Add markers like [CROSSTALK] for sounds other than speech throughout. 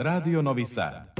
Radio Novi Sad.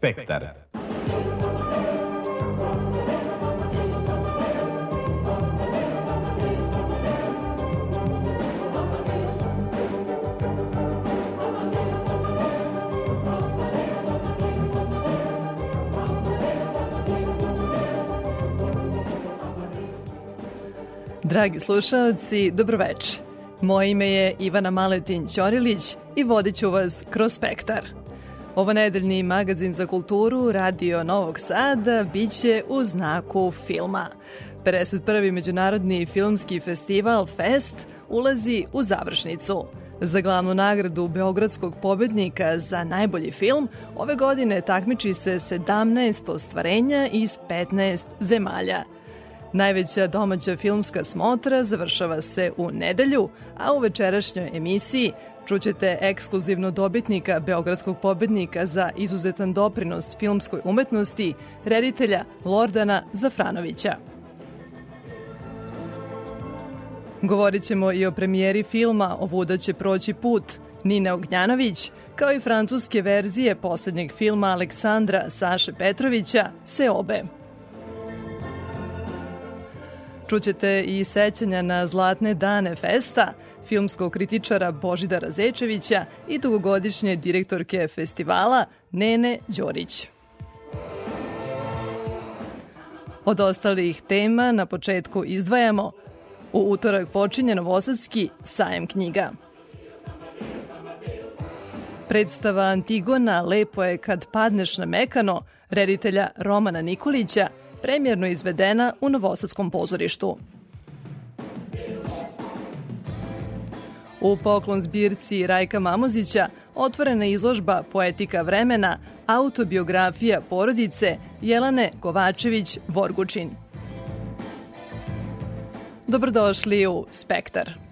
Spektar. Dragi slušalci, dobroveče. Moje ime je Ivana Maletin Ćorilić i vodit ću vas kroz spektar. Ovo nedeljni magazin za kulturu Radio Novog Sada biće u znaku filma. 51. Međunarodni filmski festival Fest ulazi u završnicu. Za glavnu nagradu Beogradskog pobednika za najbolji film ove godine takmiči se 17 ostvarenja iz 15 zemalja – Najveća domaća filmska smotra završava se u nedelju, a u večerašnjoj emisiji čućete ekskluzivno dobitnika Beogradskog pobednika za izuzetan doprinos filmskoj umetnosti, reditelja Lordana Zafranovića. Govorit ćemo i o premijeri filma Ovuda će proći put Nine Ognjanović, kao i francuske verzije poslednjeg filma Aleksandra Saše Petrovića Seobe. Čućete i sećanja na zlatne dane festa, filmskog kritičara Božidara Zečevića i dugogodišnje direktorke festivala Nene Đorić. Od ostalih tema na početku izdvajamo U utorak počinje Novosadski sajem knjiga. Predstava Antigona Lepo je kad padneš na mekano, reditelja Romana Nikolića – premjerno izvedena u Novosadskom pozorištu. U poklon zbirci Rajka Mamozića otvorena izložba Poetika vremena, autobiografija porodice Jelane Kovačević-Vorgučin. Dobrodošli u Spektar.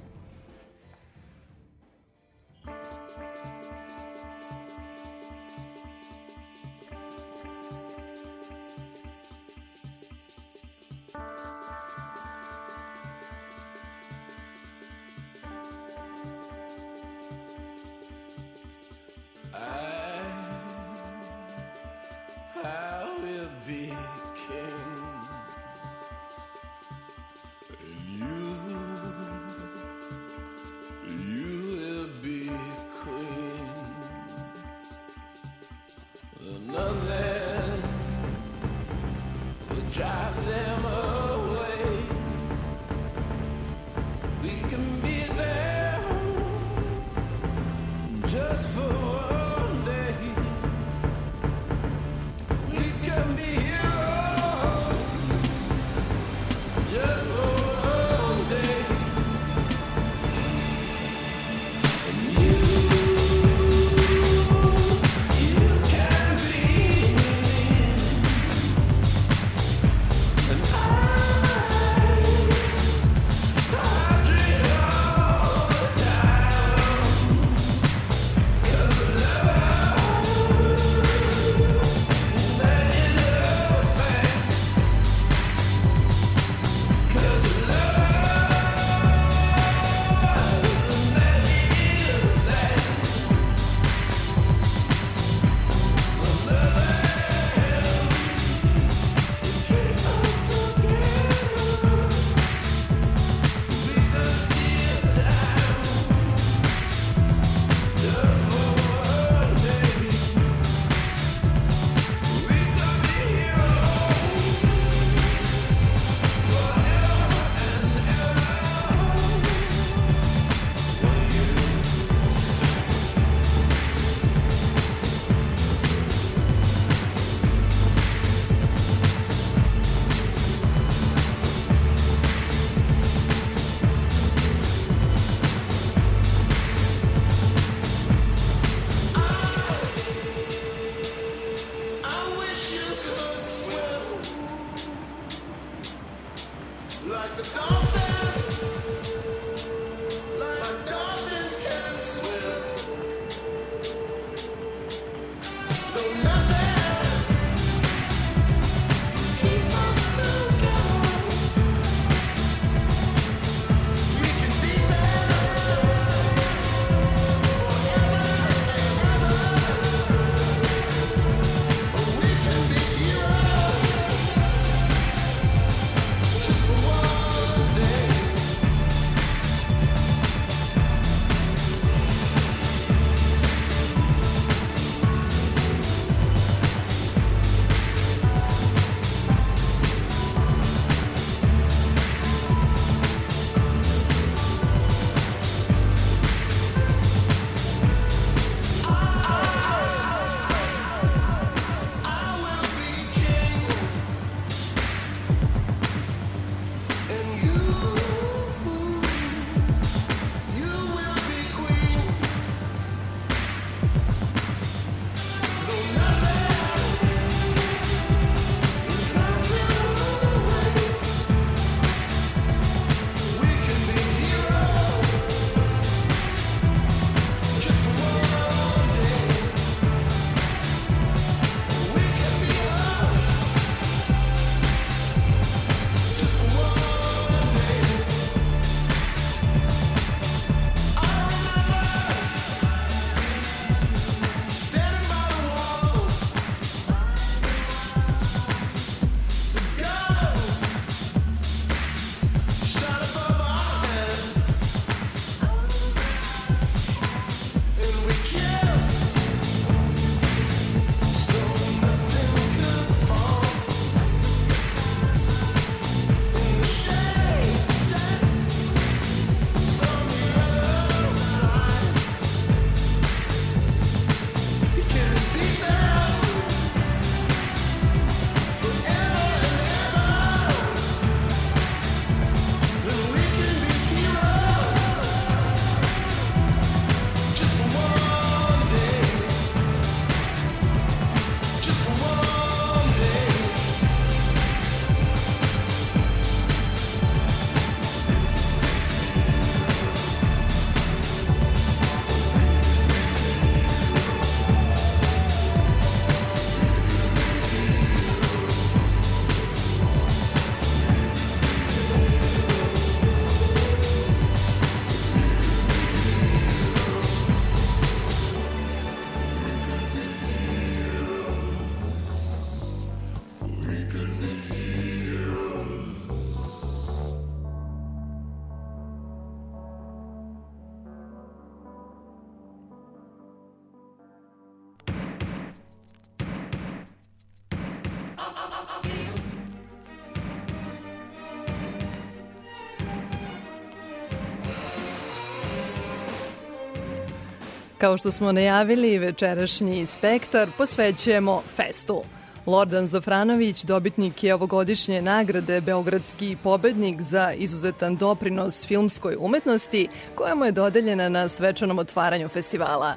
Kao što smo najavili, večerašnji spektar posvećujemo festu. Lordan Zafranović, dobitnik je ovogodišnje nagrade Beogradski pobednik za izuzetan doprinos filmskoj umetnosti, koja mu je dodeljena na svečanom otvaranju festivala.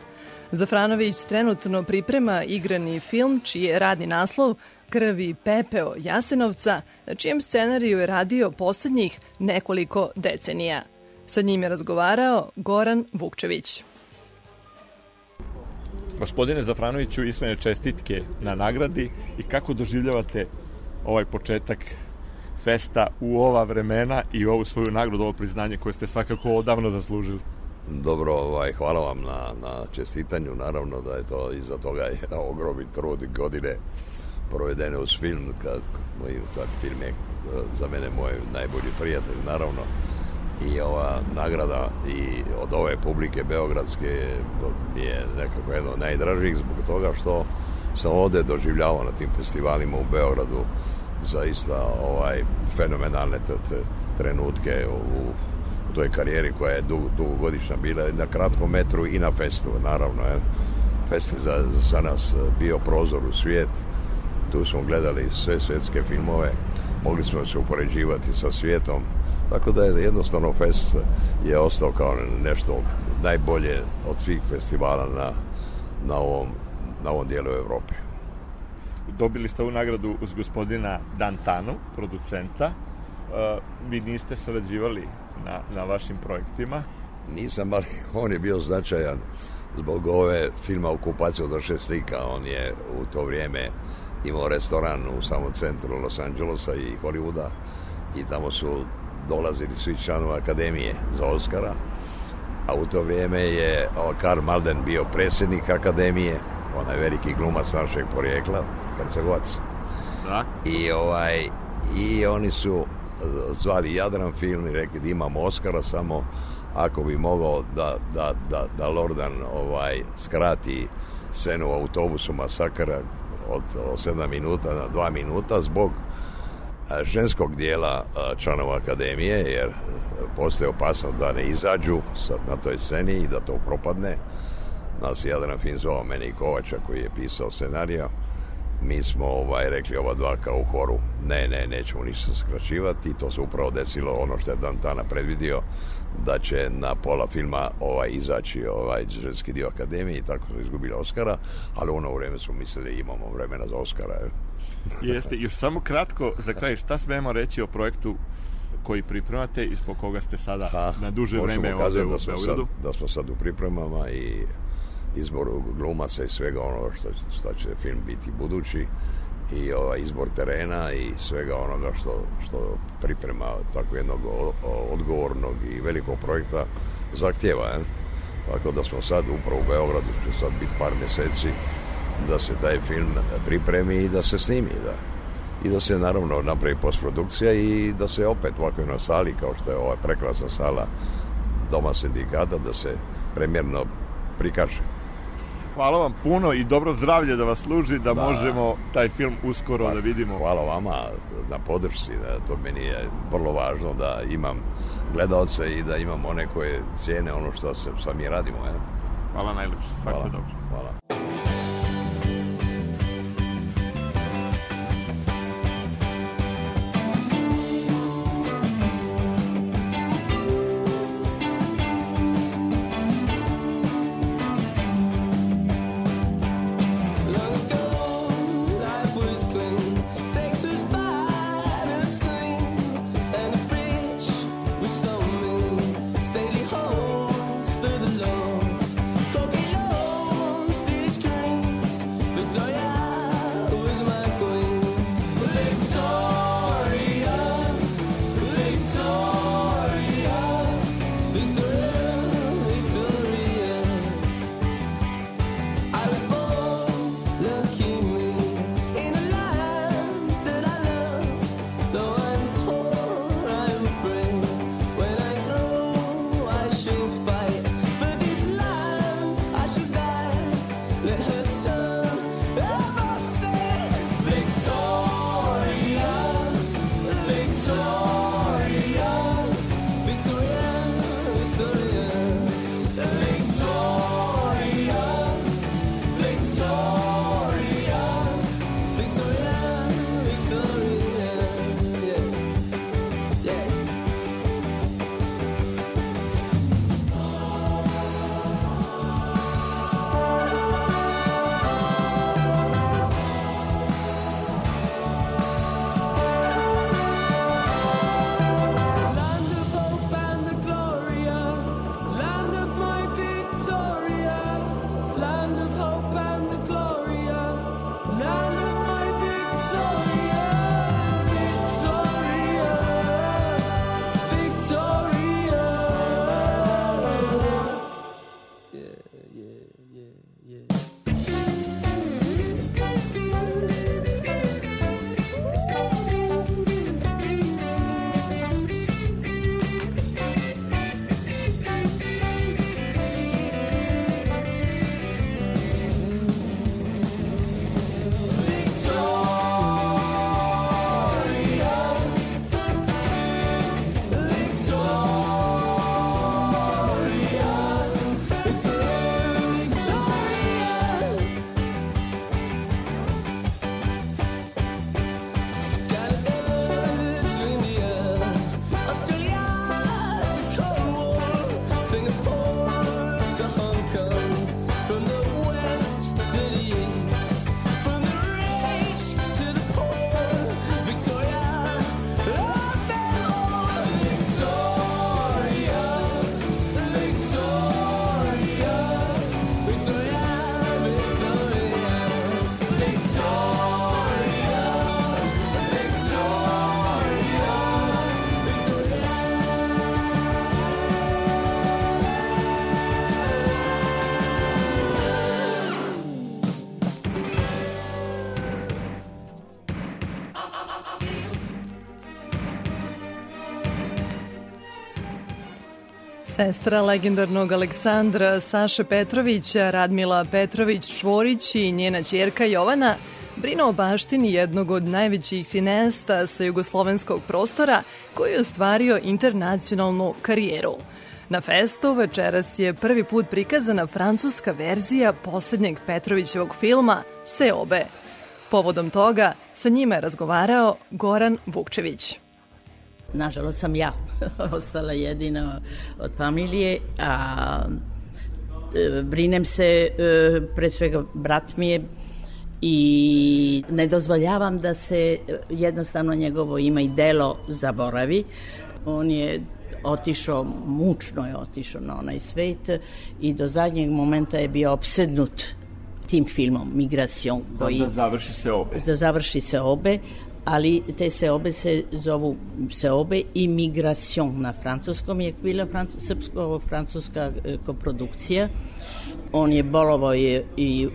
Zafranović trenutno priprema igrani film, čiji je radni naslov Krvi pepeo Jasenovca, na čijem scenariju je radio poslednjih nekoliko decenija. Sa njim je razgovarao Goran Vukčević. Gospodine Zafranoviću, ismene čestitke na nagradi i kako doživljavate ovaj početak festa u ova vremena i ovu svoju nagradu, ovo priznanje koje ste svakako odavno zaslužili? Dobro, ovaj, hvala vam na, na čestitanju, naravno da je to iza toga je [LAUGHS] ogromni trud godine provedene uz film, kad, moj, kad film je za mene moj najbolji prijatelj, naravno, i ova nagrada i od ove publike Beogradske je nekako jedno najdražih zbog toga što sam ovde doživljavao na tim festivalima u Beogradu zaista ovaj fenomenalne te, te trenutke u, u toj karijeri koja je dug, dugogodišnja bila na kratkom metru i na festu naravno je. fest za, za nas bio prozor u svijet tu smo gledali sve svetske filmove mogli smo se upoređivati sa svijetom Tako da je jednostavno fest je ostao kao nešto najbolje od svih festivala na, na, ovom, na ovom dijelu Evrope. Dobili ste ovu nagradu uz gospodina Dantanu, producenta. vi niste sarađivali na, na vašim projektima. Nisam, ali [LAUGHS] on je bio značajan zbog ove filma Okupacija od slika. On je u to vrijeme imao restoran u samom centru Los Angelesa i Hollywooda i tamo su dolazili svi članova akademije za Oscara. A u to vrijeme je Karl Malden bio predsjednik akademije, onaj veliki glumac našeg porijekla, Hercegovac. Da. I, ovaj, I oni su zvali Jadran film i rekli da imamo Oscara samo ako bi mogao da, da, da, da Lordan ovaj, skrati scenu u autobusu masakra od, od 7 minuta na 2 minuta zbog ženskog dijela članova akademije jer postoje opasnost da ne izađu sad na toj sceni i da to propadne nas je Jadran Fin zvao meni i Kovača koji je pisao scenarija mi smo ovaj, rekli ova dva kao u horu ne, ne, nećemo ništa skraćivati to se upravo desilo ono što je Dantana predvidio da će na pola filma ovaj izaći ovaj ženski dio akademije i tako smo izgubili Oscara, ali u ono vrijeme smo mislili imamo vremena za Oscara. Je. Jeste, još samo kratko za kraj, šta smemo reći o projektu koji pripremate i zbog koga ste sada ha, na duže vreme ovdje u da smo, sad, da smo sad u pripremama i izbor glumaca i svega ono što, što će film biti budući i ovaj izbor terena i svega onoga što, što priprema tako jednog odgovornog i velikog projekta zahtjeva. Je? Tako da smo sad upravo u Beogradu, će sad biti par mjeseci da se taj film pripremi i da se snimi. Da. I da se naravno napravi postprodukcija i da se opet ovako na sali kao što je ova prekrasna sala Doma sindikata da se premjerno prikaže. Hvala vam puno i dobro zdravlje da vas služi da, da. možemo taj film uskoro pa, da vidimo. Hvala vama na podršci, da to meni je vrlo važno da imam gledalce i da imam one koje cijene ono što se sami radimo. Je. Hvala najlepše, svako dobro. Hvala. Sestra legendarnog Aleksandra Saše Petrovića, Radmila Petrović-Čvorić i njena čerka Jovana brinu o baštini jednog od najvećih sinesta sa jugoslovenskog prostora koji je ostvario internacionalnu karijeru. Na festu večeras je prvi put prikazana francuska verzija poslednjeg Petrovićevog filma Seobe. Povodom toga sa njima je razgovarao Goran Vukčević. Nažalost sam ja [LAUGHS] ostala jedina od familije, a e, brinem se, e, pre svega brat mi je i ne dozvoljavam da se jednostavno njegovo ime i delo zaboravi. On je otišao, mučno je otišao na onaj svet i do zadnjeg momenta je bio obsednut tim filmom Migration koji da, da završi se obe. Da završi se obe, ali te seobe se zovu seobe i migration na francuskom je bila srpsko-francuska e, koprodukcija. On je bolovo je i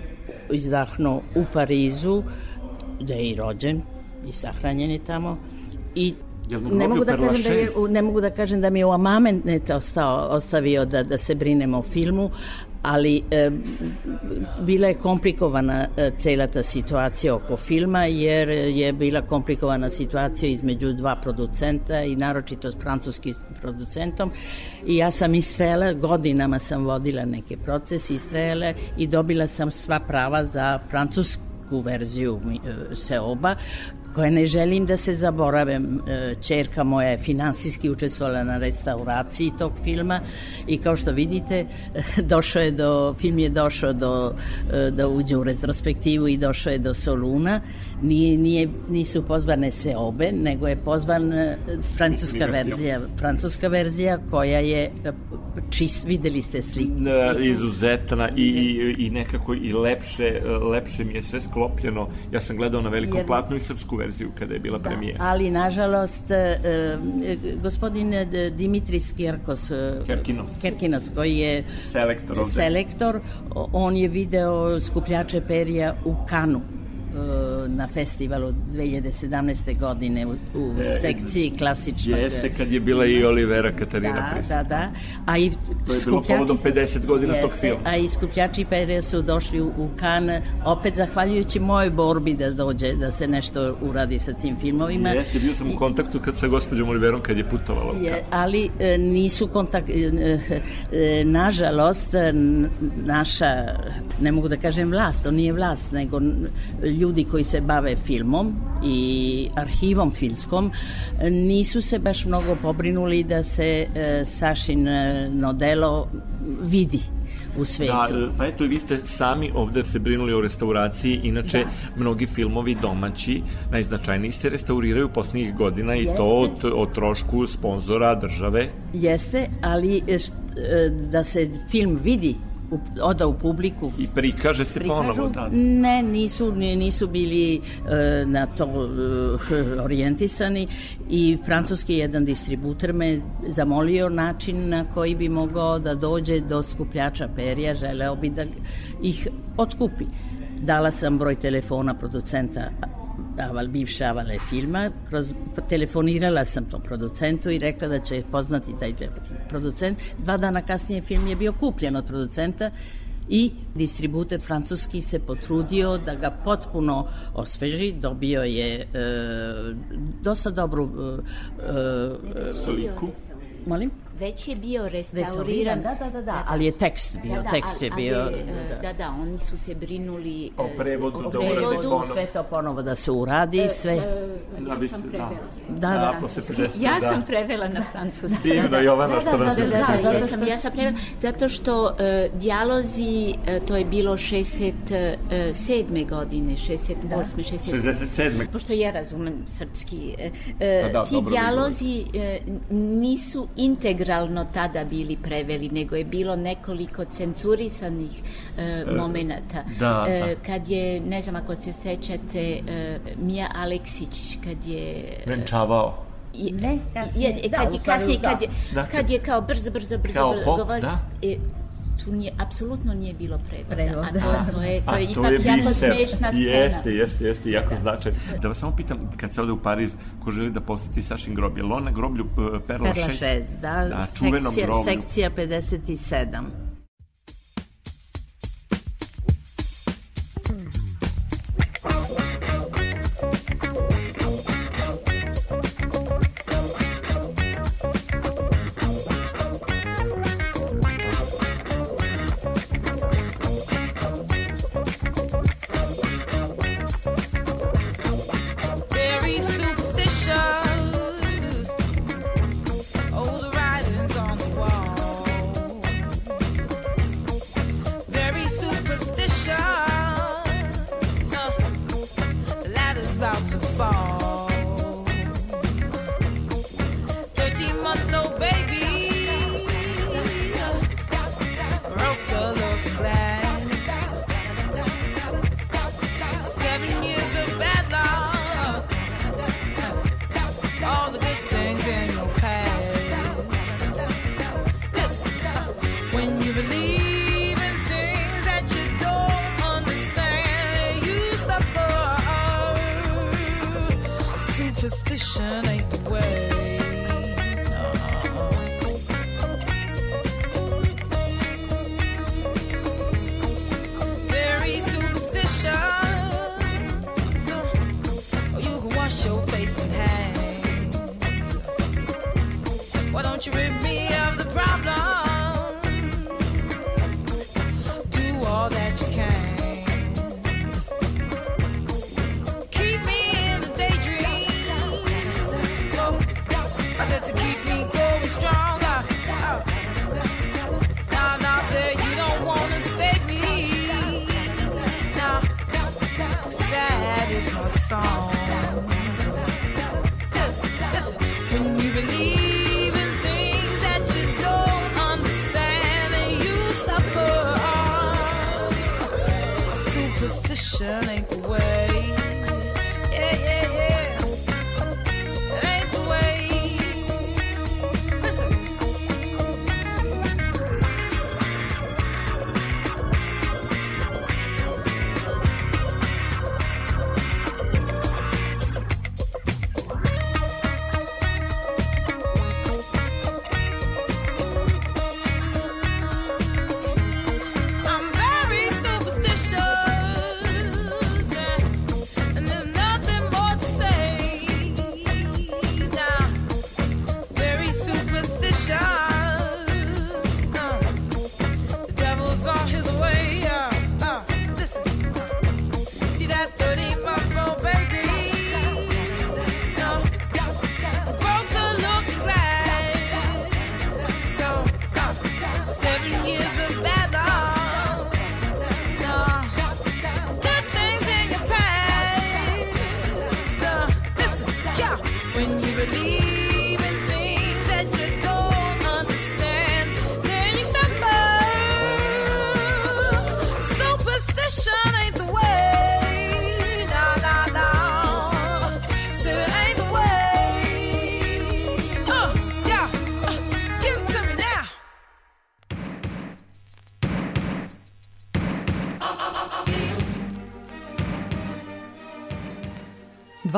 izdahnuo u Parizu, da je i rođen i sahranjen je tamo. I ne mogu da kažem da je, ne mogu da kažem da mi je u amamenet ostao, ostavio da, da se brinemo o filmu, ali e, bila je komplikovana e, cela ta situacija oko filma jer je bila komplikovana situacija između dva producenta i naročito s francuskim producentom. I ja sam istrela, godinama sam vodila neke procese, istrela i dobila sam sva prava za francusku verziju e, Seoba koje ne želim da se zaborave. Čerka moja je finansijski učestvovala na restauraciji tog filma i kao što vidite, [LAUGHS] došao je do, film je došao do, e, da uđe u retrospektivu i došao je do Soluna. Nije, nije, nisu pozvane se obe, nego je pozvan e, francuska verzija, francuska verzija koja je e, čist, videli ste sliku. Izuzetna i, i, i nekako i lepše, lepše mi je sve sklopljeno. Ja sam gledao na velikom Jer... platnu i srpsku verziju kada je bila da, premijera. Ali, nažalost, e, e, gospodin Dimitris Kirkos, Kerkinos. Kerkinos, koji je selektor, ovde. selektor, on je video skupljače perija u Kanu na festivalu 2017. godine u, u e, sekciji klasičnog... Jeste kad je bila i Olivera Katarina da, prisutna. Da, da. A i to je bilo povodom 50 godina jeste, tog filma. A i skupljači perija su došli u, u Kan, opet zahvaljujući mojoj borbi da dođe, da se nešto uradi sa tim filmovima. Jeste, bio sam u kontaktu kad sa gospođom Oliverom kad je putovala u Kan. Je, ali e, nisu kontakt... E, e, nažalost, naša, ne mogu da kažem vlast, on nije vlast, nego ljudi koji se bave filmom i arhivom filmskom nisu se baš mnogo pobrinuli da se e, Sašin e, delo vidi u svetu. Da, pa eto, vi ste sami ovde se brinuli o restauraciji, inače da. mnogi filmovi domaći, najznačajniji se restauriraju poslednjih godina Jeste. i to od, od trošku sponzora države. Jeste, ali e, da se film vidi u, oda u publiku. I prikaže se prikažu, ponovo, da. Ne, nisu, nisu bili e, na to e, [LAUGHS] orijentisani i francuski jedan distributer me zamolio način na koji bi mogao da dođe do skupljača perija, želeo bi da ih otkupi. Dala sam broj telefona producenta aval, bivše avale filma, kroz, telefonirala sam tom producentu i rekla da će poznati taj producent. Dva dana kasnije film je bio kupljen od producenta i distributer francuski se potrudio da ga potpuno osveži, dobio je e, dosta dobru e, e, sliku. Molim? Već je bio restauriran. Da, da, da, da, ali je tekst bio, da, da, tekst je bio. Ali, da. da, da, oni su se brinuli o prevodu, o prevodu. sve to ponovo da se uradi, e, sve. Da, ja sam prevela. Da, da. da. Ja sam prevela na francuski. Divno, Jovana, što nas da, da, da, ja sam, ja sam prevela, zato što uh, dijalozi, uh, to je bilo 67. godine, 68. Da. 67. 67. Pošto ja razumem srpski, uh, da, da, ti dijalozi uh, nisu integralni integralno tada bili preveli, nego je bilo nekoliko cenzurisanih e, e momenata. Da, e, da. Kad je, ne znam ako se sećate, e, Mija Aleksić, kad je... Venčavao. Je, ne, kasnije, je, kad, da, je, kasnije, kad, je, da. kad je kao brzo, brzo, brzo, kao pop, govor, da? E, tu nije, apsolutno nije bilo prevoda. Prevoda. A to, to je, to A, je to ipak je jako biser. smešna scena. Jeste, jeste, jeste, jako značaj. Da vas samo pitam, kad se ode u Pariz, ko želi da poseti Sašin grob, je li on na groblju uh, Perla 6? Perla 6, da, da sekcija, groblju. sekcija 57.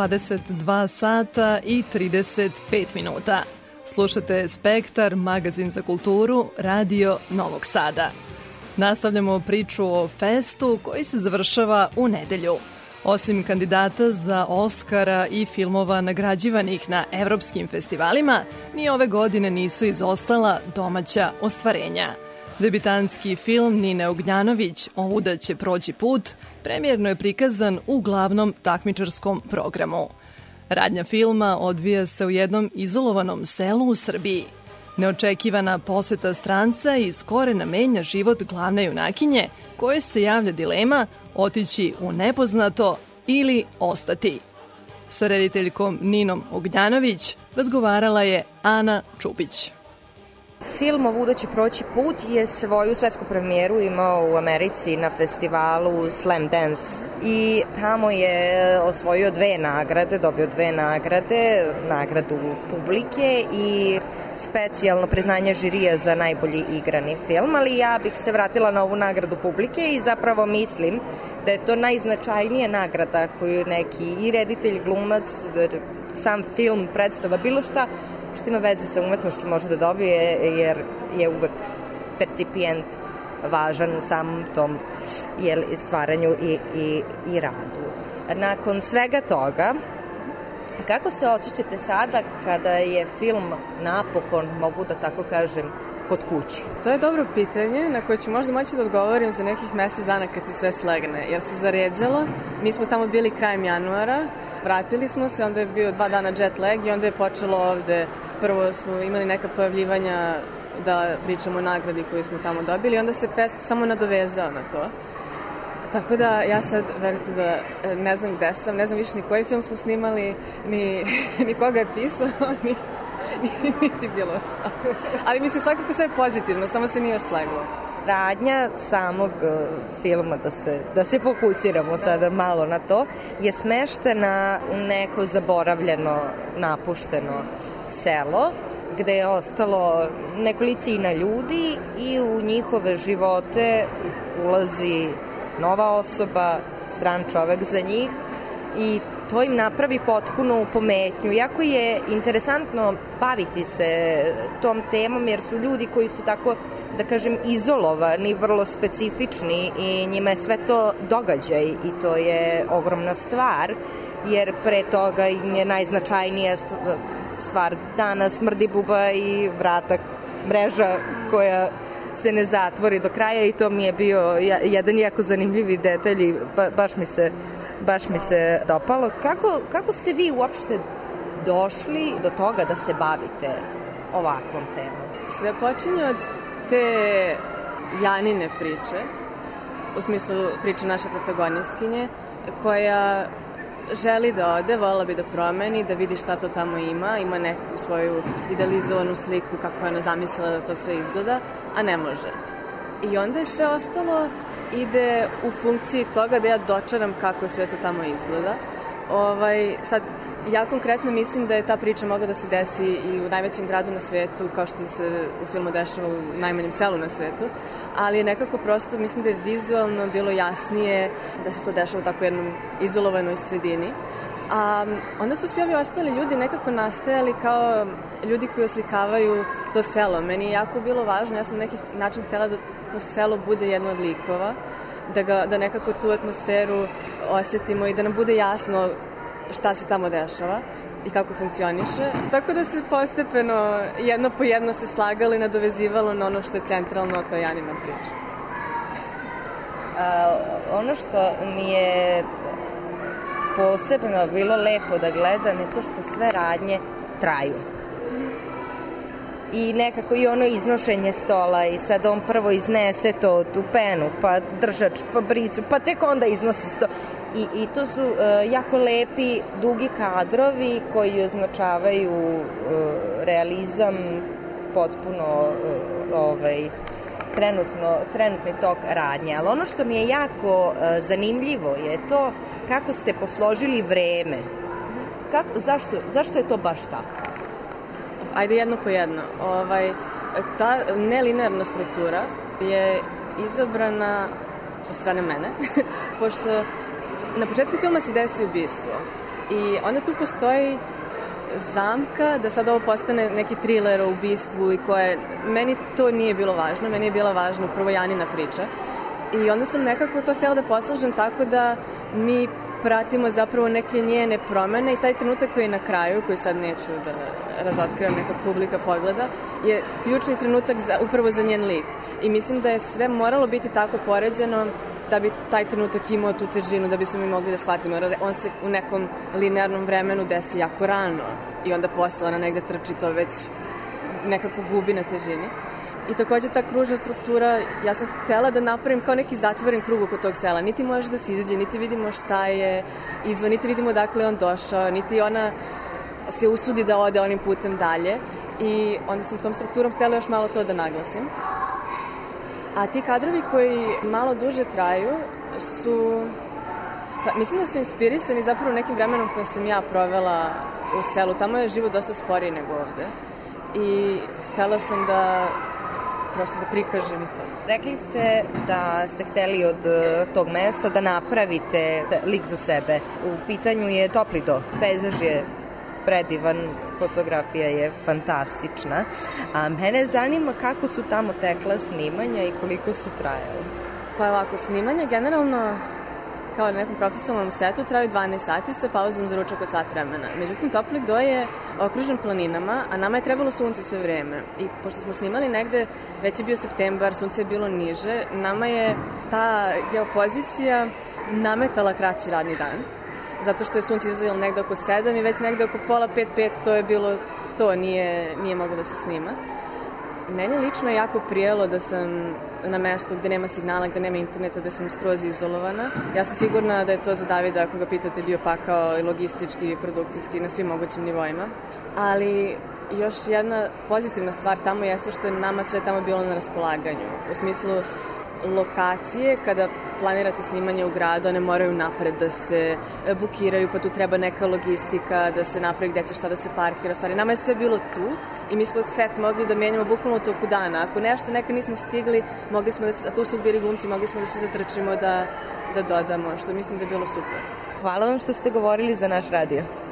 22 sata i 35 minuta. Slušate Spektar, magazin za kulturu, radio Novog Sada. Nastavljamo priču o festu koji se završava u nedelju. Osim kandidata za Oscara i filmova nagrađivanih na evropskim festivalima, ni ove godine nisu izostala domaća ostvarenja. Debitantski film Nine Ognjanović Ovuda će proći put premijerno je prikazan u glavnom takmičarskom programu. Radnja filma odvija se u jednom izolovanom selu u Srbiji. Neočekivana poseta stranca iz korena menja život glavne junakinje, koje se javlja dilema otići u nepoznato ili ostati. Sa rediteljkom Ninom Ognjanović razgovarala je Ana Čupić. Film Ovuda će proći put je svoju svetsku premijeru imao u Americi na festivalu Slam Dance i tamo je osvojio dve nagrade, dobio dve nagrade, nagradu publike i specijalno priznanje žirija za najbolji igrani film, ali ja bih se vratila na ovu nagradu publike i zapravo mislim da je to najznačajnija nagrada koju neki i reditelj, glumac, sam film, predstava, bilo šta ima veze sa umetnošću može da dobije jer je uvek percipijent važan u samom tom jel, stvaranju i, i, i radu. Nakon svega toga, kako se osjećate sada kada je film napokon, mogu da tako kažem, kod kuće? To je dobro pitanje na koje ću možda moći da odgovorim za nekih mesec dana kad se sve slegne, jer se zaređalo. Mi smo tamo bili krajem januara, vratili smo se, onda je bio dva dana jet lag i onda je počelo ovde, prvo smo imali neka pojavljivanja da pričamo o nagradi koju smo tamo dobili, onda se fest samo nadovezao na to. Tako da ja sad, verujte da e, ne znam gde sam, ne znam više ni koji film smo snimali, ni, [LAUGHS] ni koga je pisao, [LAUGHS] ni, ni, niti bilo šta. Ali mislim svakako sve je pozitivno, samo se nije još sleglo. Radnja samog uh, filma, da se, da se fokusiramo sada malo na to, je smeštena u neko zaboravljeno, napušteno selo, gde je ostalo nekolicina ljudi i u njihove živote ulazi nova osoba, stran čovek za njih i to im napravi potpuno pometnju. Jako je interesantno baviti se tom temom jer su ljudi koji su tako da kažem izolovani, vrlo specifični i njima je sve to događaj i to je ogromna stvar jer pre toga im je najznačajnija stvar dana smrdi buba i vrata mreža koja se ne zatvori do kraja i to mi je bio jedan jako zanimljivi detalj i ba, baš mi se baš mi se dopalo. Kako, kako ste vi uopšte došli do toga da se bavite ovakvom temom? Sve počinje od te Janine priče, u smislu priče naše protagonistkinje, koja želi da ode, volila bi da promeni, da vidi šta to tamo ima, ima neku svoju idealizovanu sliku kako je ona zamislila da to sve izgleda, a ne može. I onda je sve ostalo ide u funkciji toga da ja dočaram kako sve to tamo izgleda. Ovaj, sad, ja konkretno mislim da je ta priča mogla da se desi i u najvećem gradu na svetu, kao što se u filmu dešava u najmanjem selu na svetu, ali nekako prosto mislim da je vizualno bilo jasnije da se to dešava u tako jednom izolovanoj sredini. A onda su svi ovi ostali ljudi nekako nastajali kao ljudi koji oslikavaju to selo. Meni je jako bilo važno, ja sam na neki način htela da to selo bude jedno od likova, da, ga, da nekako tu atmosferu osetimo i da nam bude jasno šta se tamo dešava i kako funkcioniše. Tako da se postepeno jedno po jedno se slagalo i nadovezivalo na ono što je centralno, to je Janina priča. A, ono što mi je posebno bilo lepo da gledam je to što sve radnje traju i nekako i ono iznošenje stola i sad on prvo iznese to, tu penu, pa držač, pa bricu, pa tek onda iznosi sto. I, i to su uh, jako lepi, dugi kadrovi koji označavaju uh, realizam potpuno uh, ovaj, trenutno, trenutni tok radnje. Ali ono što mi je jako uh, zanimljivo je to kako ste posložili vreme. Kako, zašto, zašto je to baš tako? Ajde jedno po jedno. Ovaj, ta nelinearna struktura je izabrana od strane mene, [LAUGHS] pošto na početku filma se desi ubistvo i onda tu postoji zamka da sad ovo postane neki thriller o ubistvu i koje, meni to nije bilo važno, meni je bila važna upravo Janina priča i onda sam nekako to htjela da poslažem tako da mi pratimo zapravo neke njene promene i taj trenutak koji je na kraju, koji sad neću da razotkrivam neka publika pogleda, je ključni trenutak za, upravo za njen lik. I mislim da je sve moralo biti tako poređeno da bi taj trenutak imao tu težinu, da bismo mi mogli da shvatimo. On se u nekom linearnom vremenu desi jako rano i onda posle ona negde trči to već nekako gubi na težini. I takođe ta kružna struktura, ja sam htela da napravim kao neki zatvoren krug oko tog sela. Niti može da se izađe, niti vidimo šta je izvan, niti vidimo dakle on došao, niti ona se usudi da ode onim putem dalje. i onda sam tom strukturom htela još malo to da naglasim. A ti kadrovi koji malo duže traju su Pa, mislim da su inspirisani zapravo nekim vremenom koje sam ja provela u selu. Tamo je život dosta sporiji nego ovde. I htela sam da prosto da prikažem i to. Rekli ste da ste hteli od e, tog mesta da napravite lik za sebe. U pitanju je Toplido. Pejzaž je predivan, fotografija je fantastična. A mene zanima kako su tamo tekla snimanja i koliko su trajale. Pa ovako, snimanja generalno kao na nekom profesionalnom setu traju 12 sati sa pauzom za ručak od sat vremena. Međutim, Toplik do je okružen planinama, a nama je trebalo sunce sve vreme. I pošto smo snimali negde, već je bio septembar, sunce je bilo niže, nama je ta geopozicija nametala kraći radni dan. Zato što je sunce izazelo negde oko 7 i već negde oko pola 5-5 to je bilo to, nije, nije moglo da se snima. Meni lično je jako prijelo da sam na mestu gde nema signala, gde nema interneta, da sam skroz izolovana. Ja sam sigurna da je to za Davida, ako ga pitate, bio pakao i logistički i produkcijski na svim mogućim nivoima. Ali još jedna pozitivna stvar tamo jeste što je nama sve tamo bilo na raspolaganju. U smislu lokacije, kada planirate snimanje u gradu, one moraju napred da se e, bukiraju, pa tu treba neka logistika, da se napravi gde će šta da se parkira. Stvari, nama je sve bilo tu i mi smo set mogli da menjamo bukvalno toku dana. Ako nešto neka nismo stigli, mogli smo da se, a tu su bili glumci, mogli smo da se zatrčimo da, da dodamo, što mislim da je bilo super. Hvala vam što ste govorili za naš radio.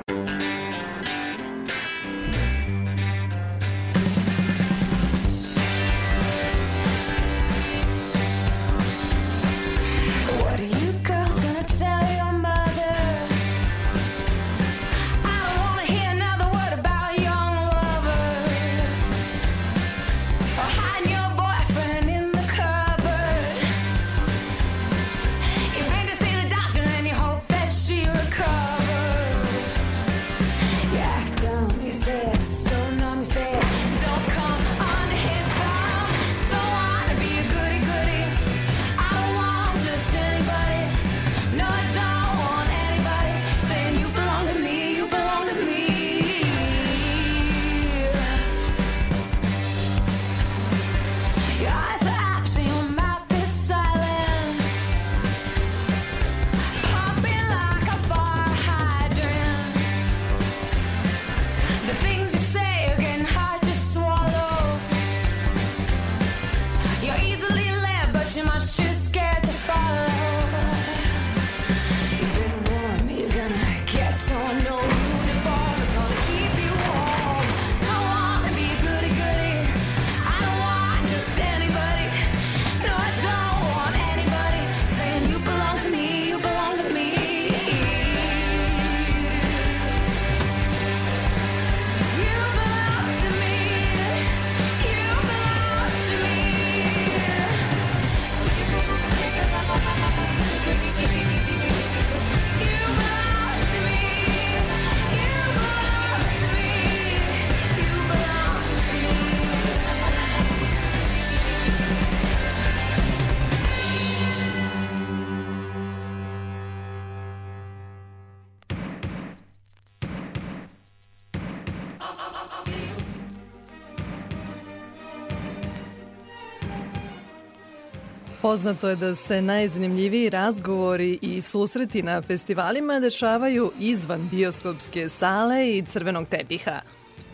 Poznato je da se najzanimljiviji razgovori i susreti na festivalima dešavaju izvan bioskopske sale i crvenog tepiha.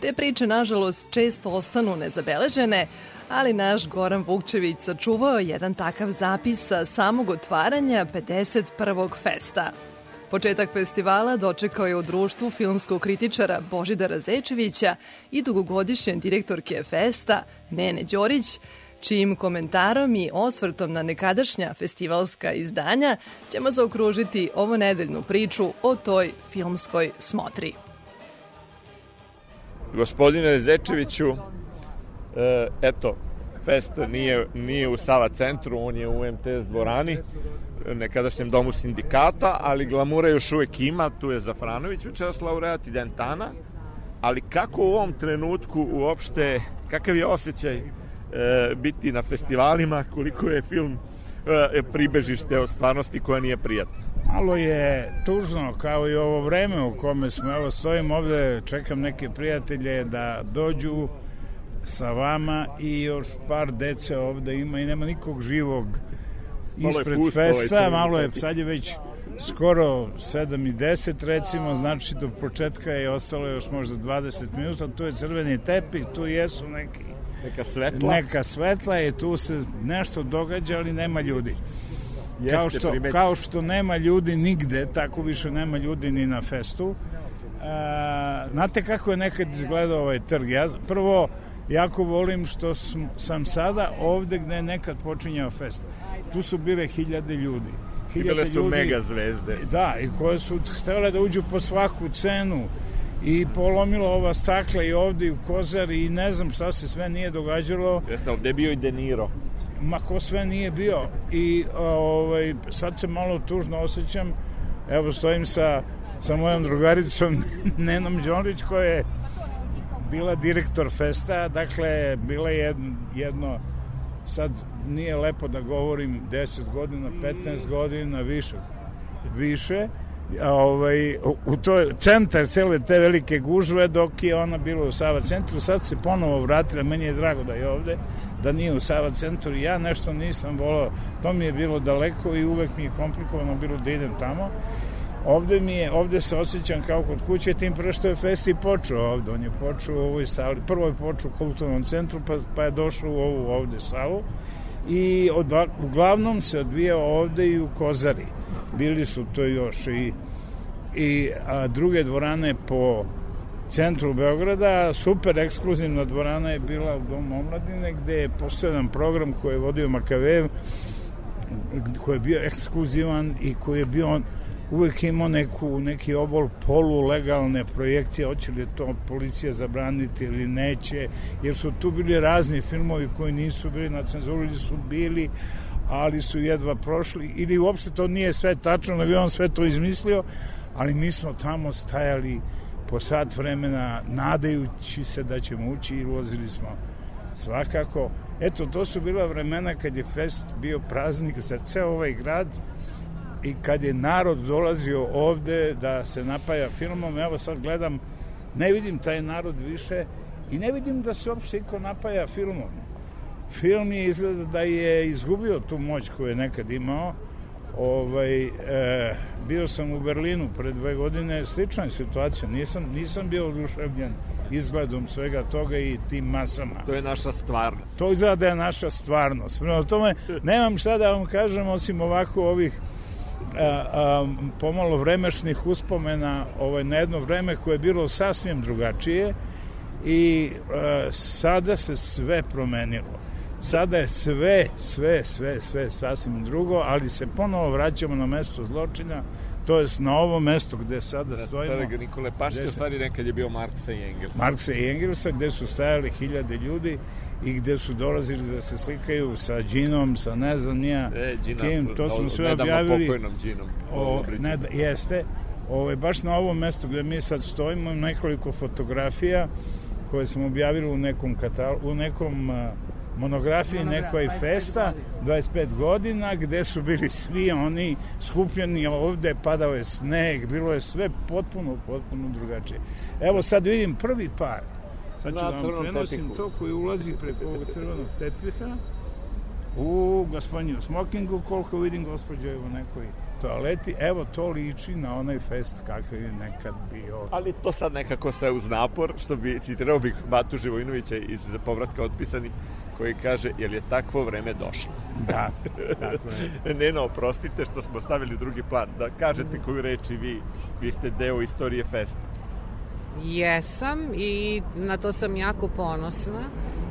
Te priče, nažalost, često ostanu nezabeležene, ali naš Goran Vukčević sačuvao je jedan takav zapis sa samog otvaranja 51. festa. Početak festivala dočekao je u društvu filmskog kritičara Božidara Zečevića i dugogodišnje direktorke Festa Nene Đorić, čijim komentarom i osvrtom na nekadašnja festivalska izdanja ćemo zaokružiti ovo nedeljnu priču o toj filmskoj smotri. Gospodine Zečeviću, e, eto, fest nije, nije u Sava centru, on je u MTS dvorani, nekadašnjem domu sindikata, ali glamura još uvek ima, tu je Zafranović večeras laureat i Dentana, ali kako u ovom trenutku uopšte, kakav je osjećaj biti na festivalima, koliko je film e, pribežište od stvarnosti koja nije prijatna? Malo je tužno kao i ovo vreme u kome smo, evo stojim ovde, čekam neke prijatelje da dođu sa vama i još par dece ovde ima i nema nikog živog Malo ispred pusto ovaj festa, crveni malo je, sad je već skoro 7 i 10 recimo, znači do početka je ostalo još možda 20 minuta, tu je crveni tepih, tu jesu neki Neka svetla. neka svetla i tu se nešto događa, ali nema ljudi. Jeste, kao, što, kao što nema ljudi nigde, tako više nema ljudi ni na festu. A, znate kako je nekad izgledao ovaj trg? Ja, prvo, jako volim što sam, sam sada ovde gde je nekad počinjao fest. Tu su bile hiljade ljudi. I bile Hiljade su ljudi- mega zvezde. Da, i koje su htele da uđu po svaku cenu i polomilo ova stakla i ovde i u Kozar i ne znam šta se sve nije događalo. Jeste, ovde je bio i De Niro. ma ko sve nije bio. I ovaj, sad se malo tužno osjećam. Evo stojim sa, sa mojom drugaricom [LAUGHS] Nenom Đonrić koja je bila direktor festa. Dakle bila je jedno, jedno sad nije lepo da govorim 10 godina, 15 godina više više ovaj, u, to centar cele te velike gužve dok je ona bila u Sava centru. Sad se ponovo vratila, meni je drago da je ovde da nije u Sava centru. Ja nešto nisam volao, to mi je bilo daleko i uvek mi je komplikovano bilo da idem tamo. Ovde mi je, ovde se osjećam kao kod kuće, tim pre što je fest i počeo ovde, on je počeo u ovoj sali, prvo je počeo u kulturnom centru, pa, pa je došao u ovu ovde salu i odva, uglavnom se odvijao ovde i u Kozari. Bili su to još i, i a, druge dvorane po centru Beograda. Super ekskluzivna dvorana je bila u Domu omladine gde je postojan program koji je vodio Makavev koji je bio ekskluzivan i koji je bio uvek imao neku, neki obol polulegalne projekcije, hoće li to policija zabraniti ili neće, jer su tu bili razni filmovi koji nisu bili na cenzuru ili su bili, ali su jedva prošli, ili uopšte to nije sve tačno, nego je on sve to izmislio, ali mi smo tamo stajali po sat vremena nadajući se da ćemo ući i ulazili smo svakako. Eto, to su bila vremena kad je fest bio praznik za ceo ovaj grad i kad je narod dolazio ovde da se napaja filmom, evo sad gledam, ne vidim taj narod više i ne vidim da se uopšte iko napaja filmom. Film je izgleda da je izgubio tu moć koju je nekad imao. Ovaj, e, bio sam u Berlinu pre dve godine, slična je situacija, nisam, nisam bio oduševljen izgledom svega toga i tim masama. To je naša stvarnost. To izgleda da je naša stvarnost. Prema tome, nemam šta da vam kažem osim ovako ovih a, a, pomalo vremešnih uspomena ovaj, na jedno vreme koje je bilo sasvim drugačije i a, sada se sve promenilo. Sada je sve, sve, sve, sve sasvim drugo, ali se ponovo vraćamo na mesto zločina, to jest na ovo mesto gde sada stojimo. Trg Nikole Paške, u se- stvari nekad je bio Marksa i Engelsa. Marksa i Engelsa gde su stajali hiljade ljudi i gde su dolazili da se slikaju sa džinom, sa ne znam nija E, Gina, kim, to smo sve nedavno objavili. pokojnom Ginom. O, ne, da, jeste. Ovo, baš na ovom mestu gde mi sad stojimo nekoliko fotografija koje smo objavili u nekom katal, u nekom a, monografiji Monogra- nekoj 25 festa 25 godina gde su bili svi oni skupljeni ovde padao je sneg bilo je sve potpuno potpuno drugačije evo sad vidim prvi par sad ću da vam prenosim tepihu. to koji ulazi preko ovog crvenog tepiha u gospodinu smokingu koliko vidim gospođa je u nekoj toaleti evo to liči na onaj fest kakav je nekad bio Ali to sad nekako sve uz napor, što bi citirao bih Batu Živojinovića iz povratka otpisani, koji kaže, jel je takvo vreme došlo? Da, tako je. [LAUGHS] Neno, oprostite što smo stavili drugi plan, da kažete koju reč i vi, vi ste deo istorije festa. Jesam i na to sam jako ponosna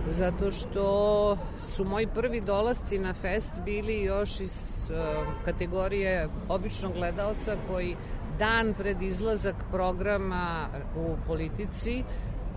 zato što su moji prvi dolasci na fest bili još iz uh, kategorije običnog gledaoca koji dan pred izlazak programa u politici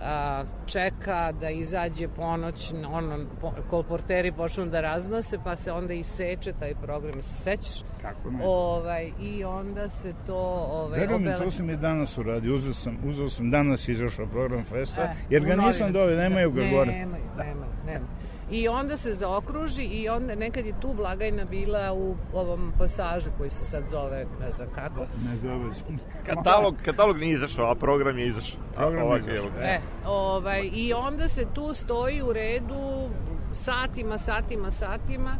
a, čeka da izađe ponoć, ono, po, kolporteri počnu da raznose, pa se onda iseče taj program, se sećaš? Kako ne? Ovaj, I onda se to ovaj, Verujem obele- to sam i danas uradio. Uzeo sam, uzeo sam danas izašao program festa, E, jer ga nisam doveo, nemaju ga ne, gore. Nemaju, nemaju, nemaju. I onda se zaokruži i onda nekad je tu blagajna bila u ovom pasažu koji se sad zove, ne znam kako. Ne zove se. Katalog, katalog nije izašao, a program je izašao. Program je Ovak izašao. ga. E, ovaj, I onda se tu stoji u redu satima, satima, satima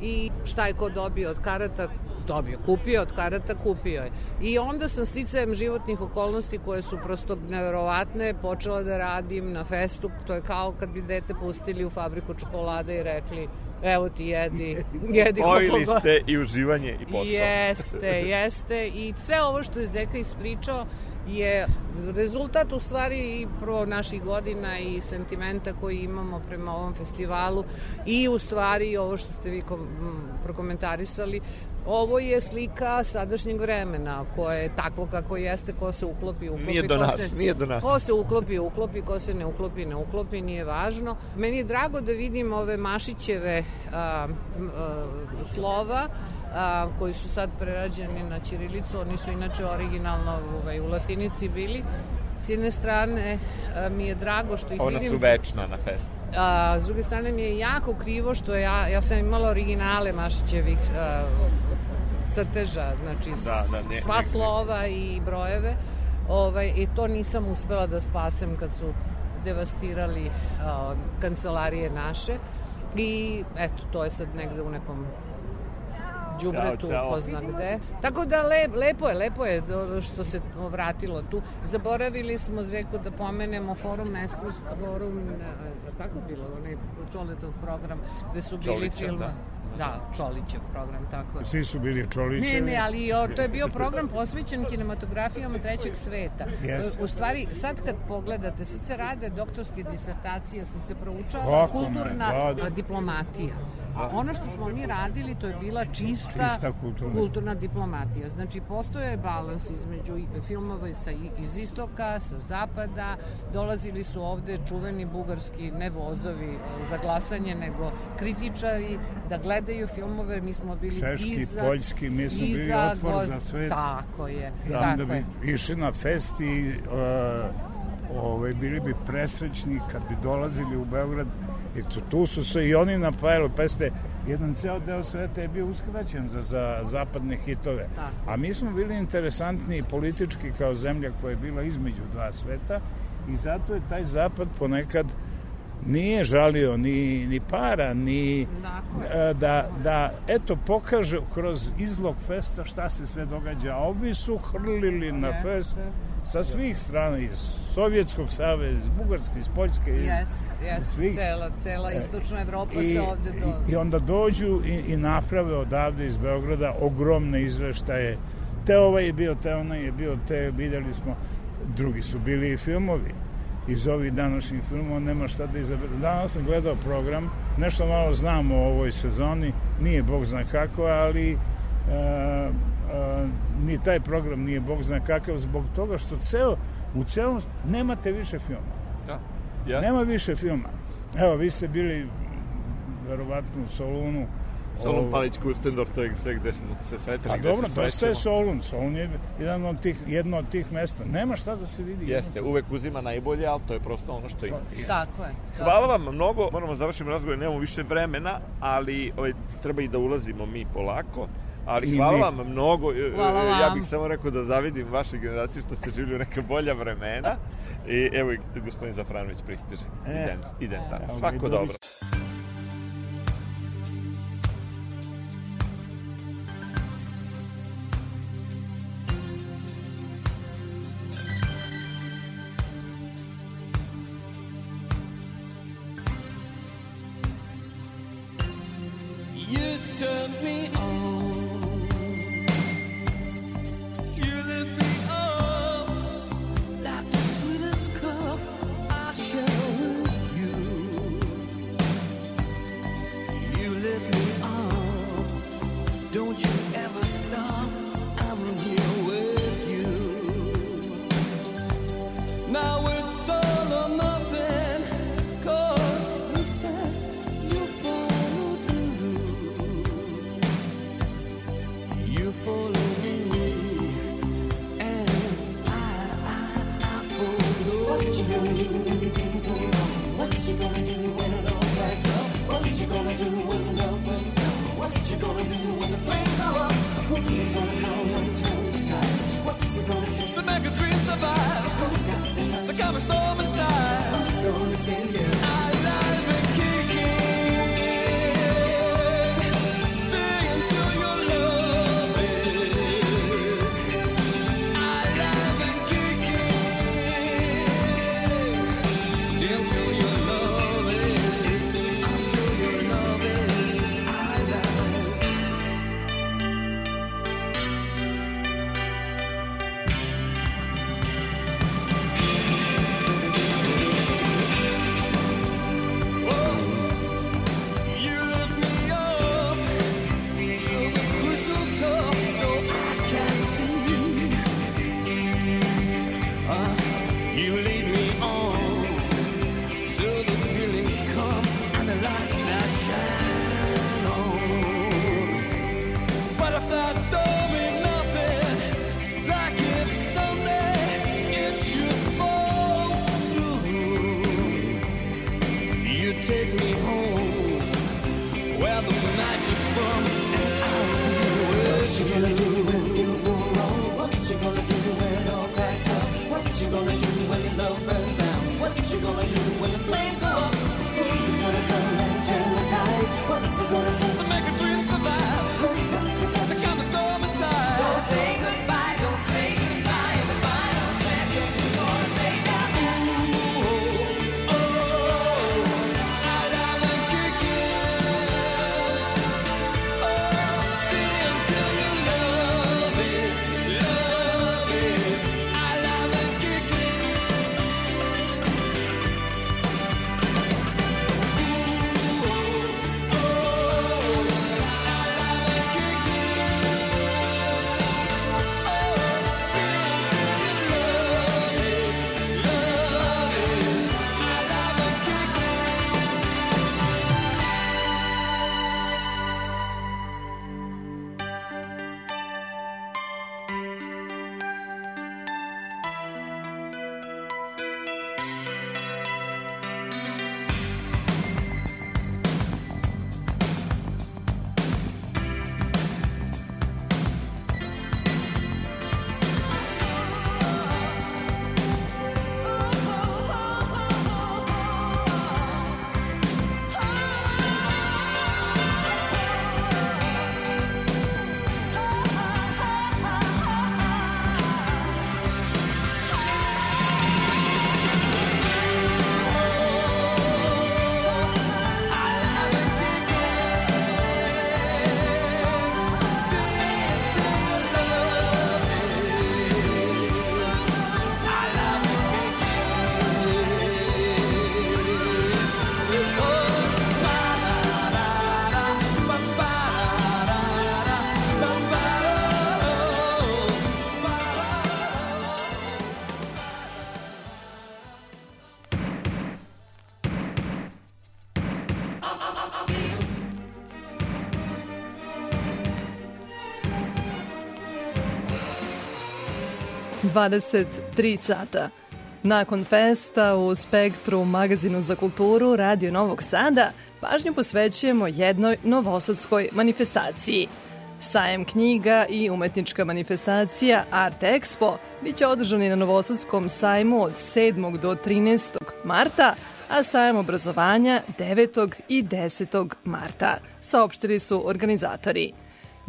i šta je ko dobio od karata, dobio, kupio od karata, kupio je. I onda sam sticajem životnih okolnosti koje su prosto neverovatne, počela da radim na festu, to je kao kad bi dete pustili u fabriku čokolade i rekli evo ti jedi, [LAUGHS] jedi Spojili ste i uživanje i posao. Jeste, jeste. I sve ovo što je Zeka ispričao je rezultat u stvari i prvo naših godina i sentimenta koji imamo prema ovom festivalu i u stvari ovo što ste vi kom, prokomentarisali Ovo je slika sadašnjeg vremena, koje je takvo kako jeste, ko se uklopi, uklopi. Nije do ko nas, se, nije do nas. Ko se uklopi, uklopi, ko se ne uklopi, ne uklopi, nije važno. Meni je drago da vidim ove Mašićeve a, a, slova, a, koji su sad prerađeni na Ćirilicu, oni su inače originalno ovaj, u latinici bili. S jedne strane a, mi je drago što ih Ona vidim. su večna na festu. A, s druge strane mi je jako krivo što ja, ja sam imala originale Mašićevih a, crteža, znači Da, da, ne- sva ne- slova i brojeve. Ovaj, I to nisam uspela da spasem kad su devastirali a, kancelarije naše. I eto, to je sad negde u nekom ćao. ko zna gde. Tako da le, lepo je, lepo je što se vratilo tu. Zaboravili smo, Zeko, da pomenemo forum Nesvrst, forum, ne, tako bilo, onaj Čoletov program, gde su bili Čolićev, film... da. Da, Čolićev program, tako je. Svi su bili Čolićevi. Ne, ne, ali o, to je bio [LAUGHS] program posvećen kinematografijama trećeg sveta. Jeste. U stvari, sad kad pogledate, sad se rade doktorske disertacije, sad se proučava Kako kulturna da, da. diplomatija. A ono što smo mi radili, to je bila čista, Čista kulturna. kulturna diplomatija. Znači, postoje balans između filmova sa, iz istoka, sa zapada. Dolazili su ovde čuveni bugarski, ne vozovi e, za glasanje, nego kritičari da gledaju filmove. Mi smo bili Češki, iza, poljski, mi smo bili otvor gost- za svet. Tako je, I onda tako je. bi išli na fest i uh, ovaj, bili bi presrećni kad bi dolazili u Beograd i tu, tu su se i oni napajali peste jedan ceo deo sveta je bio uskraćen za, za zapadne hitove Tako. a mi smo bili interesantni politički kao zemlja koja je bila između dva sveta i zato je taj zapad ponekad nije žalio ni, ni para, ni Tako je. e, da, da eto pokaže kroz izlog festa šta se sve događa. A ovi su hrlili na Jeste. fest sa svih strana, iz Sovjetskog saveza, iz Bugarske, iz Poljske, iz, Jest, svih. cela, cela istočna Evroppa I, se ovde do... i, I onda dođu i, i naprave odavde iz Beograda ogromne izveštaje. Te ovaj je bio, te onaj je bio, te videli smo, drugi su bili i filmovi. Iz ovih današnjih filmova nema šta da izabere. Danas sam gledao program, nešto malo znam o ovoj sezoni, nije bog zna kako, ali e, e, ni taj program nije bog zna kakav zbog toga što ceo, u celom nemate više filma. Da. Jasno. Nema više filma. Evo, vi ste bili verovatno u Solunu. Solun Ovo- Palić Kustendorf, to je sve gde smo se sretali. A gde dobro, dosta je. Solun. Solun je jedan od tih, jedno od tih mesta. Nema šta da se vidi. Jeste, uvek uzima najbolje, ali to je prosto ono što ima. Tako je. Hvala vam mnogo, moramo završiti razgovor, nemamo više vremena, ali ovaj, treba i da ulazimo mi polako. Ali I hvala mi. vam mnogo. E, Hvala Ja vam. bih samo rekao da zavidim vaše generacije što ste živjeli u neka bolja vremena. I evo i gospodin Zafranović pristiže. E. Idem, idem tamo. Svako dobro. 23 sata. Nakon festa u Spektru, magazinu za kulturu Radio Novog Sada, pažnju posvećujemo jednoj novosadskoj manifestaciji. Sajem knjiga i umetnička manifestacija Art Expo biće održani na Novosadskom sajmu od 7. do 13. marta, a sajem obrazovanja 9. i 10. marta, saopštili su organizatori.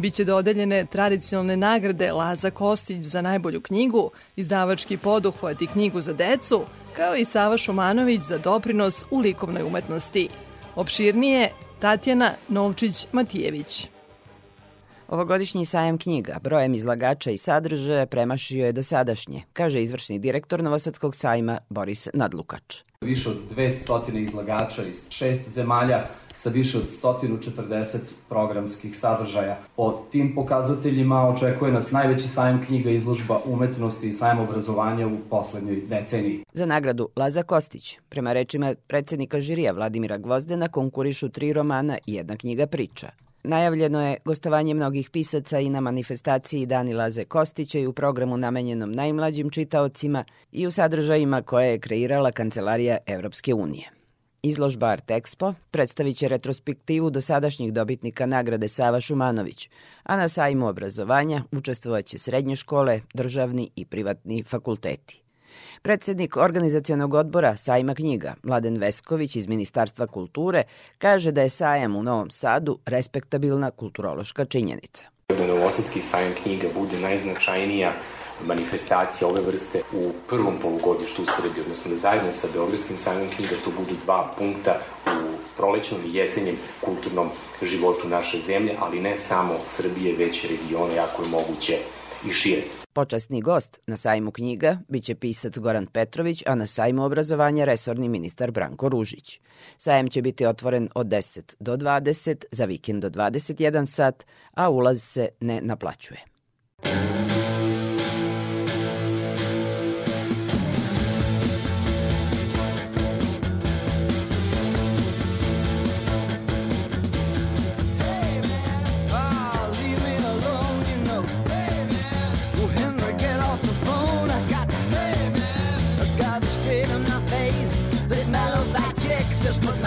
Biće dodeljene tradicionalne nagrade Laza Kostić za najbolju knjigu, izdavački poduhvat i knjigu za decu, kao i Sava Šumanović za doprinos u likovnoj umetnosti. Opširnije Tatjana Novčić-Matijević. Ovogodišnji sajam knjiga brojem izlagača i sadržaja premašio je dosadašnje, kaže izvršni direktor Novosadskog sajma Boris Nadlukač. Više od 200 izlagača iz šest zemalja sa više od 140 programskih sadržaja. Po tim pokazateljima očekuje nas najveći sajam knjiga izložba umetnosti i sajam obrazovanja u poslednjoj deceniji. Za nagradu Laza Kostić, prema rečima predsednika žirija Vladimira Gvozdena, konkurišu tri romana i jedna knjiga priča. Najavljeno je gostovanje mnogih pisaca i na manifestaciji Dani Laze Kostića i u programu namenjenom najmlađim čitaocima i u sadržajima koje je kreirala Kancelarija Evropske unije. Izložba Art Expo predstavit će retrospektivu dosadašnjih dobitnika nagrade Sava Šumanović, a na sajmu obrazovanja učestvovaće srednje škole, državni i privatni fakulteti. Predsednik organizacionog odbora Sajma knjiga, Mladen Vesković iz Ministarstva kulture, kaže da je sajam u Novom Sadu respektabilna kulturološka činjenica. Da Novosadski sajam knjiga bude najznačajnija manifestacija ove vrste u prvom polugodištu u Srbiji, odnosno da zajedno sa Beogradskim sajmom knjiga to budu dva punkta u prolećnom i jesenjem kulturnom životu naše zemlje, ali ne samo Srbije, već regiona, jako je moguće i šire. Počasni gost na sajmu knjiga biće pisac Goran Petrović, a na sajmu obrazovanja resorni ministar Branko Ružić. Sajem će biti otvoren od 10 do 20, za vikend do 21 sat, a ulaz se ne naplaćuje.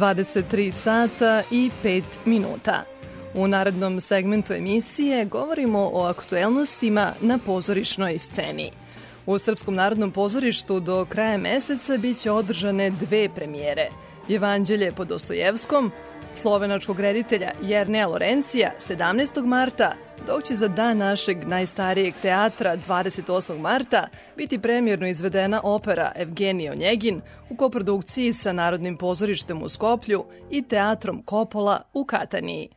23 sata i 5 minuta. U narednom segmentu emisije govorimo o aktuelnostima na pozorišnoj sceni. U Srpskom narodnom pozorištu do kraja meseca biće održane dve premijere. Evanđelje po Dostojevskom, slovenačkog reditelja Jernea Lorencija 17. marta, dok će za dan našeg najstarijeg teatra 28. marta biti premjerno izvedena opera Evgenije Onjegin u koprodukciji sa Narodnim pozorištem u Skoplju i Teatrom Kopola u Kataniji.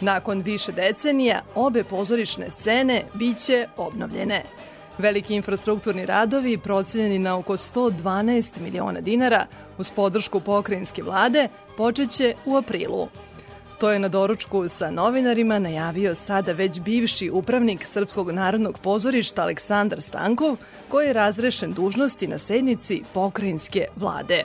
Nakon više decenija, obe pozorišne scene biće obnovljene. Veliki infrastrukturni radovi, procenjeni na oko 112 miliona dinara, uz podršku pokrajinske vlade, počeće u aprilu. To je na doručku sa novinarima najavio sada već bivši upravnik Srpskog narodnog pozorišta Aleksandar Stankov, koji je razrešen dužnosti na sednici pokrajinske vlade.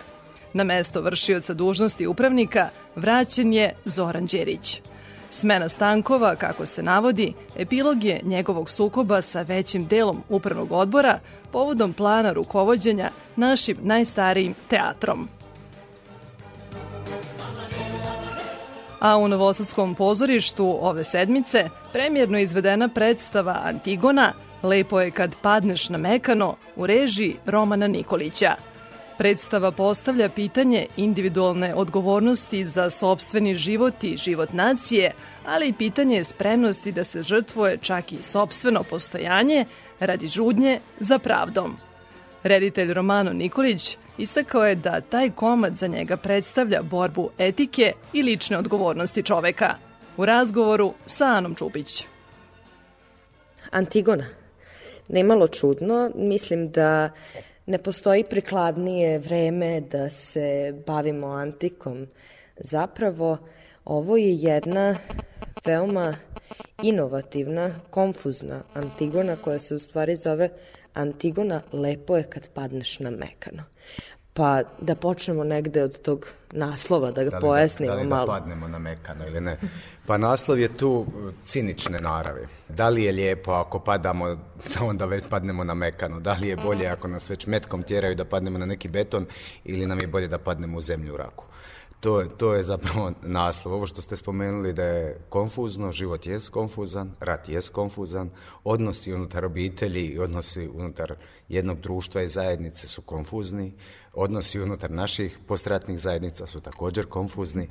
Na mesto vršioca dužnosti upravnika vraćen je Zoran Đerić. Smena Stankova, kako se navodi, epilog je njegovog sukoba sa većim delom upravnog odbora povodom plana rukovodđenja našim najstarijim teatrom. A u Novosadskom pozorištu ove sedmice premjerno izvedena predstava Antigona Lepo je kad padneš na mekano u režiji Romana Nikolića. Predstava postavlja pitanje individualne odgovornosti za sobstveni život i život nacije, ali i pitanje spremnosti da se žrtvuje čak i sobstveno postojanje radi žudnje za pravdom. Reditelj Romano Nikolić istakao je da taj komad za njega predstavlja borbu etike i lične odgovornosti čoveka. U razgovoru sa Anom Čupić. Antigona. Nemalo čudno, mislim da ne postoji prikladnije vreme da se bavimo antikom. Zapravo, ovo je jedna veoma inovativna, konfuzna Antigona koja se u stvari zove Antigona lepo je kad padneš na mekano. Pa da počnemo negde od tog naslova, da ga da li pojasnimo da, da li malo. da padnemo na mekano ili ne. Pa naslov je tu uh, cinične naravi. Da li je lijepo ako padamo, da onda već padnemo na mekano? Da li je bolje ako nas već metkom tjeraju da padnemo na neki beton ili nam je bolje da padnemo u zemlju u raku? To, je- to je zapravo naslov. Ovo što ste spomenuli da je konfuzno, život je konfuzan, rat je konfuzan, odnosi unutar obitelji i odnosi unutar jednog društva i zajednice su konfuzni, odnosi unutar naših postratnih zajednica su također konfuzni,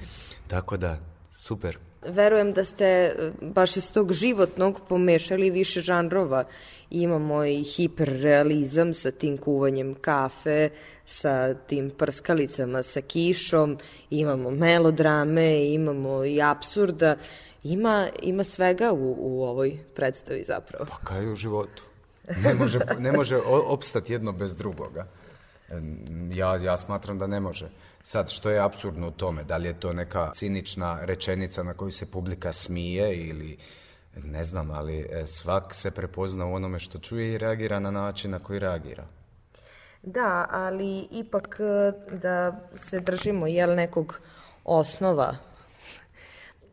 tako da super. Verujem da ste e, baš iz tog životnog pomešali više žanrova. Imamo i hiperrealizam sa tim kuvanjem kafe, sa tim prskalicama, sa kišom, imamo melodrame, imamo i absurda. Ima, ima svega u, u ovoj predstavi zapravo. Pa kaj u životu? Ne može, ne može opstati jedno bez drugoga. Ja, ja smatram da ne može. Sad, što je absurdno u tome? Da li je to neka cinična rečenica na koju se publika smije ili ne znam, ali e, svak se prepozna u onome što čuje i reagira na način na koji reagira. Da, ali ipak e, da se držimo jel nekog osnova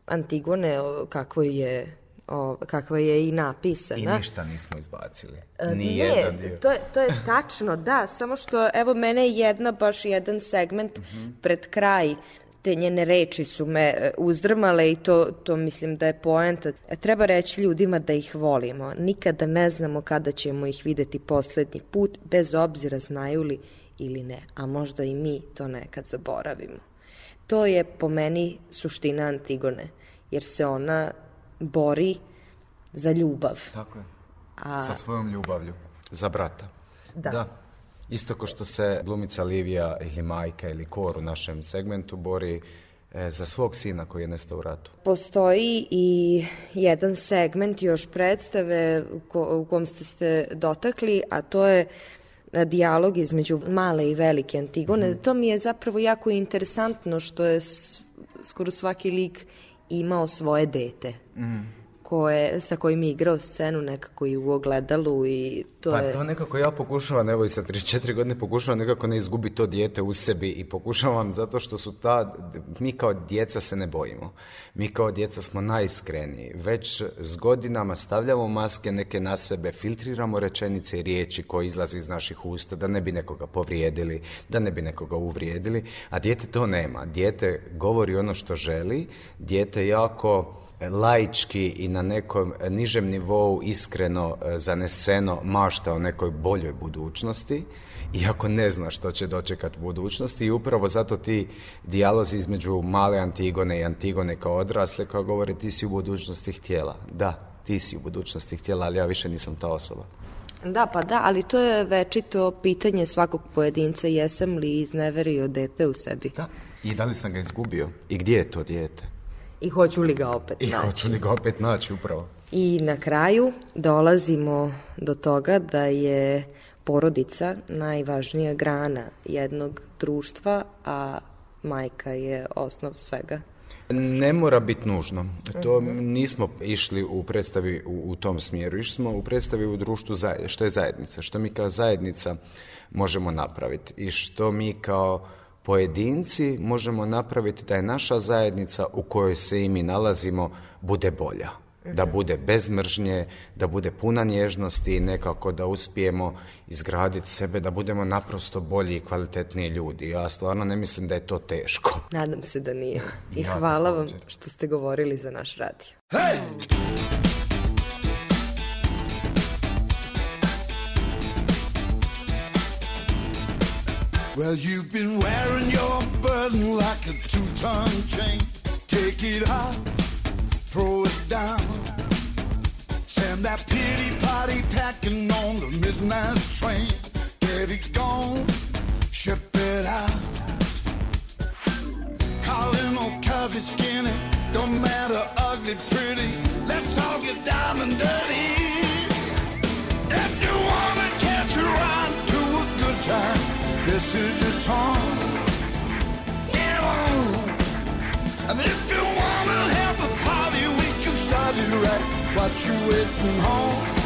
Antigone kako je o, kakva je i napisana. I ništa nismo izbacili. E, Ni ne, jedan dio. to je, to je [LAUGHS] tačno, da, samo što, evo, mene je jedna, baš jedan segment Mhm. pred kraj te njene reči su me e, uzdrmale i to, to mislim da je poenta. E, Treba reći ljudima da ih volimo. Nikada ne znamo kada ćemo ih videti poslednji put, bez obzira znaju li ili ne. A možda i mi to nekad zaboravimo. To je po meni suština Antigone, jer se ona bori za ljubav. Tako je. A- Sa svojom ljubavlju. Za brata. Da. Isto ko što se glumica Livija ili majka ili kor u našem segmentu bori e, za svog sina koji je nestao u ratu. Postoji i jedan segment još predstave u ko, u kom ste se dotakli, a to je e, dijalog između male i velike Antigone. To mi je zapravo jako interesantno što je skoro svaki lik imao svoje dete koje, sa kojim je igrao scenu nekako i u ogledalu i to pa je... to nekako ja pokušavam, evo i sa 34 godine pokušavam nekako ne izgubiti to dijete u sebi i pokušavam zato što su ta, mi kao djeca se ne bojimo. Mi kao djeca smo najiskreniji. Već s godinama stavljamo maske neke na sebe, filtriramo rečenice i riječi koje izlaze iz naših usta da ne bi nekoga povrijedili, da ne bi nekoga uvrijedili, a dijete to nema. Dijete govori ono što želi, dijete jako laički i na nekom nižem nivou iskreno e, zaneseno mašta o nekoj boljoj budućnosti, iako ne zna što će dočekati u budućnosti i upravo zato ti dijalozi između male Antigone i Antigone kao odrasle koja govore ti si u budućnosti htjela. Da, ti si u budućnosti htjela, ali ja više nisam ta osoba. Da, pa da, ali to je večito pitanje svakog pojedinca, jesam li izneverio dete u sebi. Da. I da li sam ga izgubio? I gdje je to dijete? I hoću li ga opet I naći. hoću li ga opet naći upravo. I na kraju dolazimo do toga da je porodica najvažnija grana jednog društva, a majka je osnov svega. Ne mora biti nužno. To Mhm. nismo išli u predstavi u, u tom smjeru. Išli smo u predstavi u društvu. Što je zajednica? Što mi kao zajednica možemo napraviti? I što mi kao pojedinci možemo napraviti da je naša zajednica u kojoj se i mi nalazimo bude bolja. Da Mhm. bude bez mržnje, da bude puna nježnosti i nekako da uspijemo izgraditi sebe, da budemo naprosto bolji i kvalitetniji ljudi. Ja stvarno ne mislim da je to teško. Nadam se da nije. I Ja hvala vam što ste govorili za naš radio. Well, you've been wearing your burden like a two-ton chain. Take it off, throw it down. Send that pity party packing on the midnight train. Get it gone, ship it out. Calling on curvy, skinny, don't matter, ugly, pretty. Let's all get down and dirty. If you wanna catch a ride to a good time, this is your song. Get on. And if you wanna have a party, we can start it right. What you waiting home?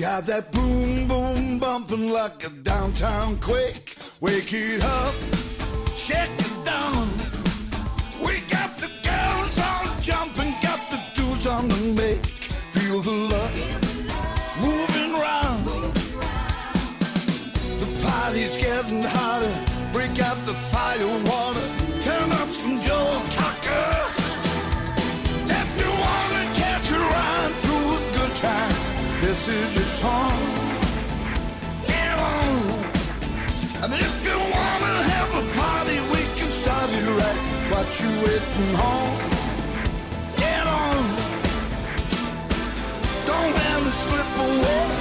Got that boom boom bumping like a downtown quake. Wake it up, shake it down. We got the girls all jumping, got the dudes on the make. Feel the love moving round. The party's getting hotter. Break out the fire water. Song. Get on. And if you wanna have a party, we can start it right. What you waiting home? Get on. Don't it slip away.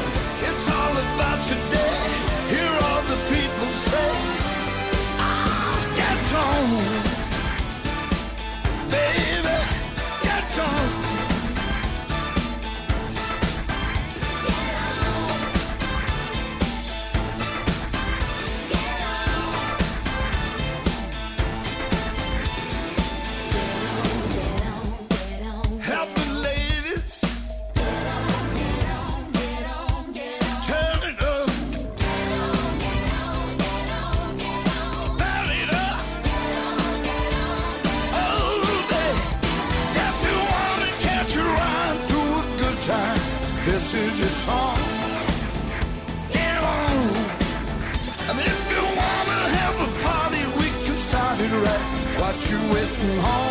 getting home.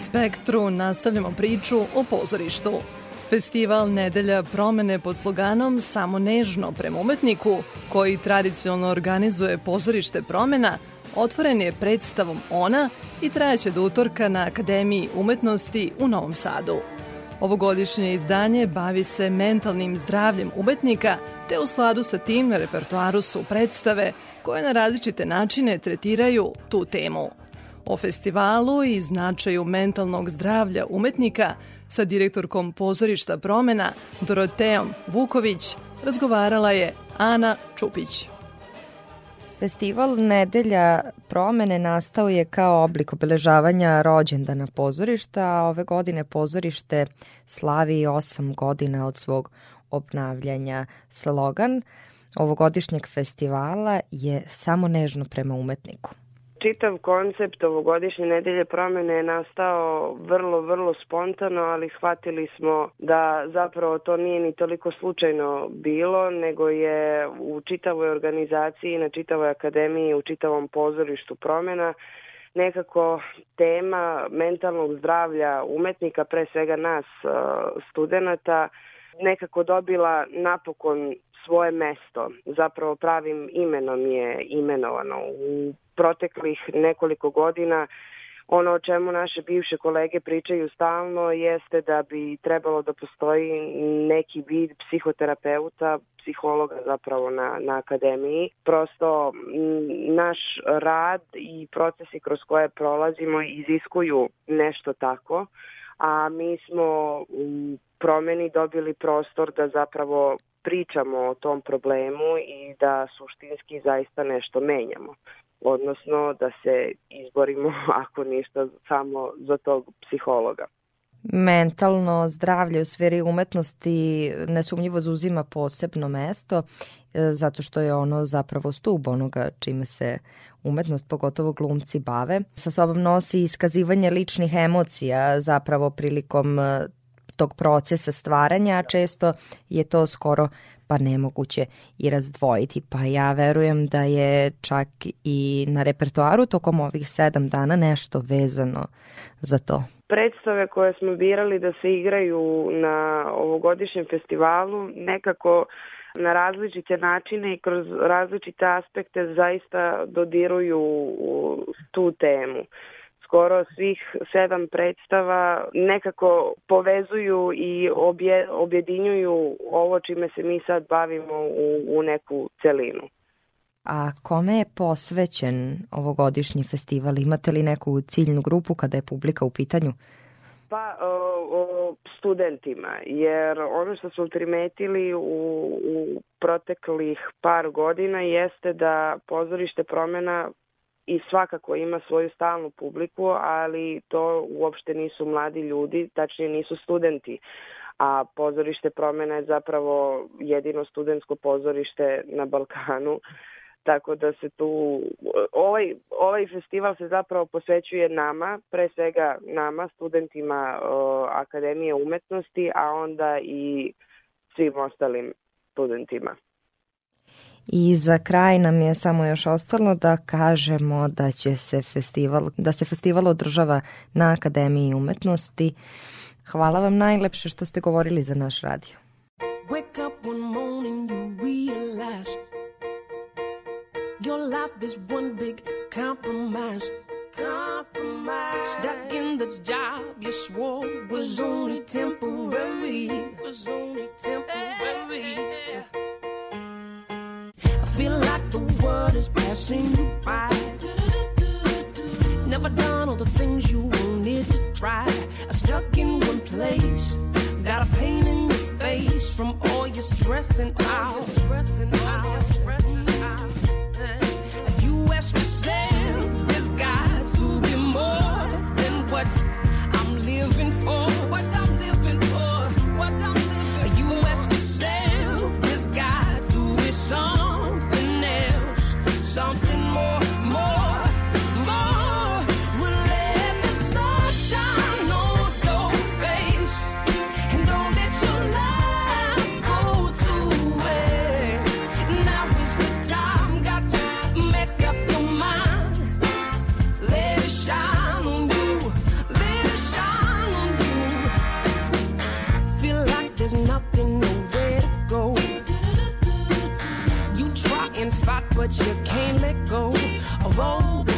Spektru nastavljamo priču o pozorištu. Festival Nedelja promene pod sloganom Samo nežno prema umetniku, koji tradicionalno organizuje pozorište promena, otvoren je predstavom Ona i trajaće do utorka na Akademiji umetnosti u Novom Sadu. Ovogodišnje izdanje bavi se mentalnim zdravljem umetnika, te u skladu sa tim na repertoaru su predstave koje na različite načine tretiraju tu temu. O festivalu i značaju mentalnog zdravlja umetnika sa direktorkom pozorišta promena Doroteom Vuković razgovarala je Ana Čupić. Festival Nedelja promene nastao je kao oblik obeležavanja rođendana pozorišta, a ove godine pozorište slavi 8 godina od svog obnavljanja. Slogan ovogodišnjeg festivala je samo nežno prema umetniku. Čitav koncept ovogodišnje nedelje promene je nastao vrlo, vrlo spontano, ali shvatili smo da zapravo to nije ni toliko slučajno bilo, nego je u čitavoj organizaciji, na čitavoj akademiji, u čitavom pozorištu promena nekako tema mentalnog zdravlja umetnika, pre svega nas studenta, nekako dobila napokon svoje mesto. Zapravo pravim imenom je imenovano. U proteklih nekoliko godina ono o čemu naše bivše kolege pričaju stalno jeste da bi trebalo da postoji neki vid psihoterapeuta, psihologa zapravo na, na akademiji. Prosto naš rad i procesi kroz koje prolazimo iziskuju nešto tako, a mi smo promeni dobili prostor da zapravo pričamo o tom problemu i da suštinski zaista nešto menjamo odnosno da se izborimo [LAUGHS] ako ništa samo za tog psihologa. Mentalno zdravlje u sferi umetnosti nesumnjivo zauzima posebno mesto e, zato što je ono zapravo stub onoga čime se umetnost, pogotovo glumci, bave. Sa sobom nosi iskazivanje ličnih emocija zapravo prilikom e, tog procesa stvaranja, a često je to skoro pa nemoguće i razdvojiti. Pa ja verujem da je čak i na repertoaru tokom ovih sedam dana nešto vezano za to. Predstave koje smo birali da se igraju na ovogodišnjem festivalu nekako na različite načine i kroz različite aspekte zaista dodiruju tu temu skoro svih sedam predstava nekako povezuju i obje, objedinjuju ovo čime se mi sad bavimo u, u neku celinu. A kome je posvećen ovogodišnji festival? Imate li neku ciljnu grupu kada je publika u pitanju? Pa o, o, studentima, jer ono što smo primetili u, u proteklih par godina jeste da pozorište promena i svakako ima svoju stalnu publiku, ali to uopšte nisu mladi ljudi, tačnije nisu studenti. A pozorište promena je zapravo jedino studentsko pozorište na Balkanu, tako da se tu ovaj ovaj festival se zapravo posvećuje nama, pre svega nama studentima o, Akademije umetnosti, a onda i svim ostalim studentima. I za kraj nam je samo još ostalo da kažemo da će se festival, da se festival održava na Akademiji umetnosti. Hvala vam najlepše što ste govorili za naš radio. Wake up one morning you realize Your life is one big compromise Compromise Stuck in the job you swore was only temporary Was only temporary the world is passing you by. Never done all the things you wanted to try. Stuck in one place, got a pain in your face from all your stressing out. Stressing out, stressing out. And you ask yourself, there's got to be more than what and fight, but you can't let go of all.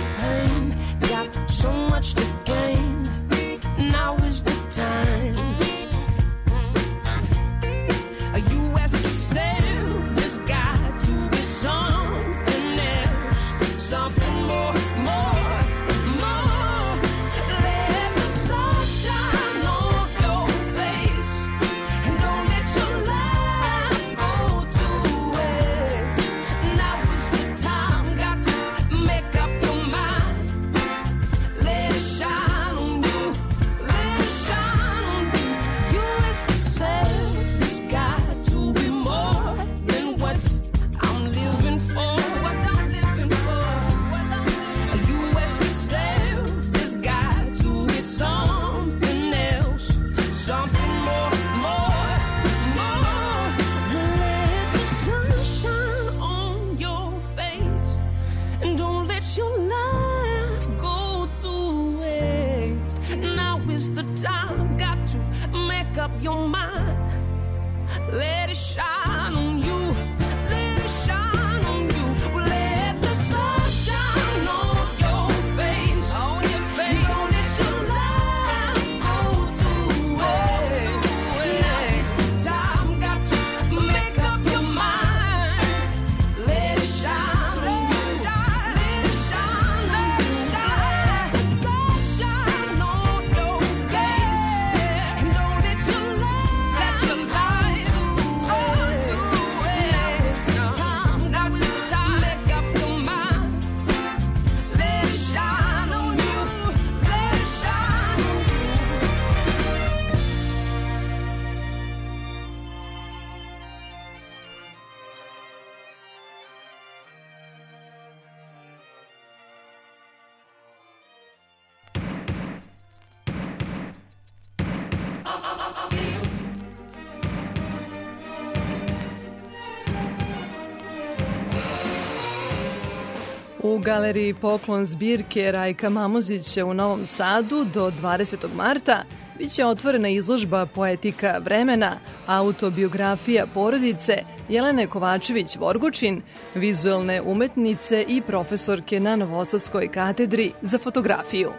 Galeriji Poklon zbirke Rajka Mamuzića u Novom Sadu do 20. marta biće otvorena izložba Poetika vremena, autobiografija porodice Jelene Kovačević-Vorgučin, vizuelne umetnice i profesorke na Novosadskoj katedri za fotografiju.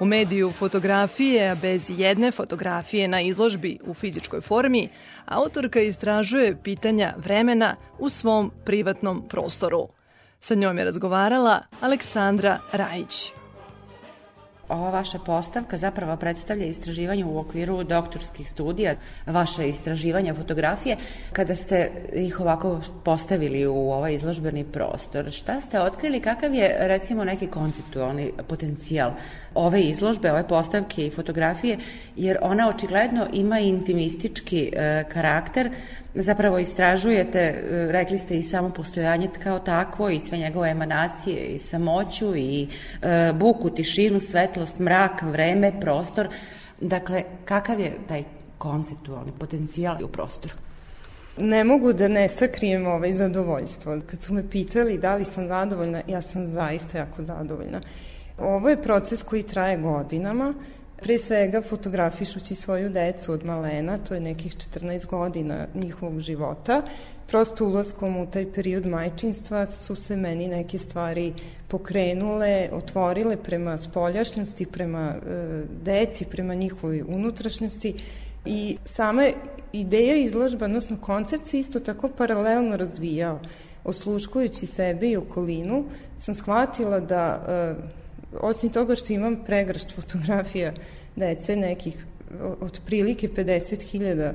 U mediju fotografije, a bez jedne fotografije na izložbi u fizičkoj formi, autorka istražuje pitanja vremena u svom privatnom prostoru. Sa njom je razgovarala Aleksandra Rajić. Ova vaša postavka zapravo predstavlja istraživanje u okviru doktorskih studija, vaše istraživanja fotografije. Kada ste ih ovako postavili u ovaj izložbeni prostor, šta ste otkrili, kakav je recimo neki konceptualni potencijal ove izložbe, ove postavke i fotografije, jer ona očigledno ima intimistički e, karakter, zapravo istražujete, e, rekli ste i samo postojanje kao takvo i sve njegove emanacije i samoću i e, buku, tišinu, svetlost, mrak, vreme, prostor. Dakle, kakav je taj konceptualni potencijal u prostoru? Ne mogu da ne sakrijem ovaj zadovoljstvo. Kad su me pitali da li sam zadovoljna, ja sam zaista jako zadovoljna. Ovo je proces koji traje godinama, pre svega fotografišući svoju decu od malena, to je nekih 14 godina njihovog života. Prosto ulaskom u taj period majčinstva su se meni neke stvari pokrenule, otvorile prema spoljašnjosti, prema e, deci, prema njihovoj unutrašnjosti i sama ideja izložba, odnosno koncept se isto tako paralelno razvijao. Osluškujući sebe i okolinu, sam shvatila da e, osim toga što imam pregršt fotografija dece, nekih otprilike 50.000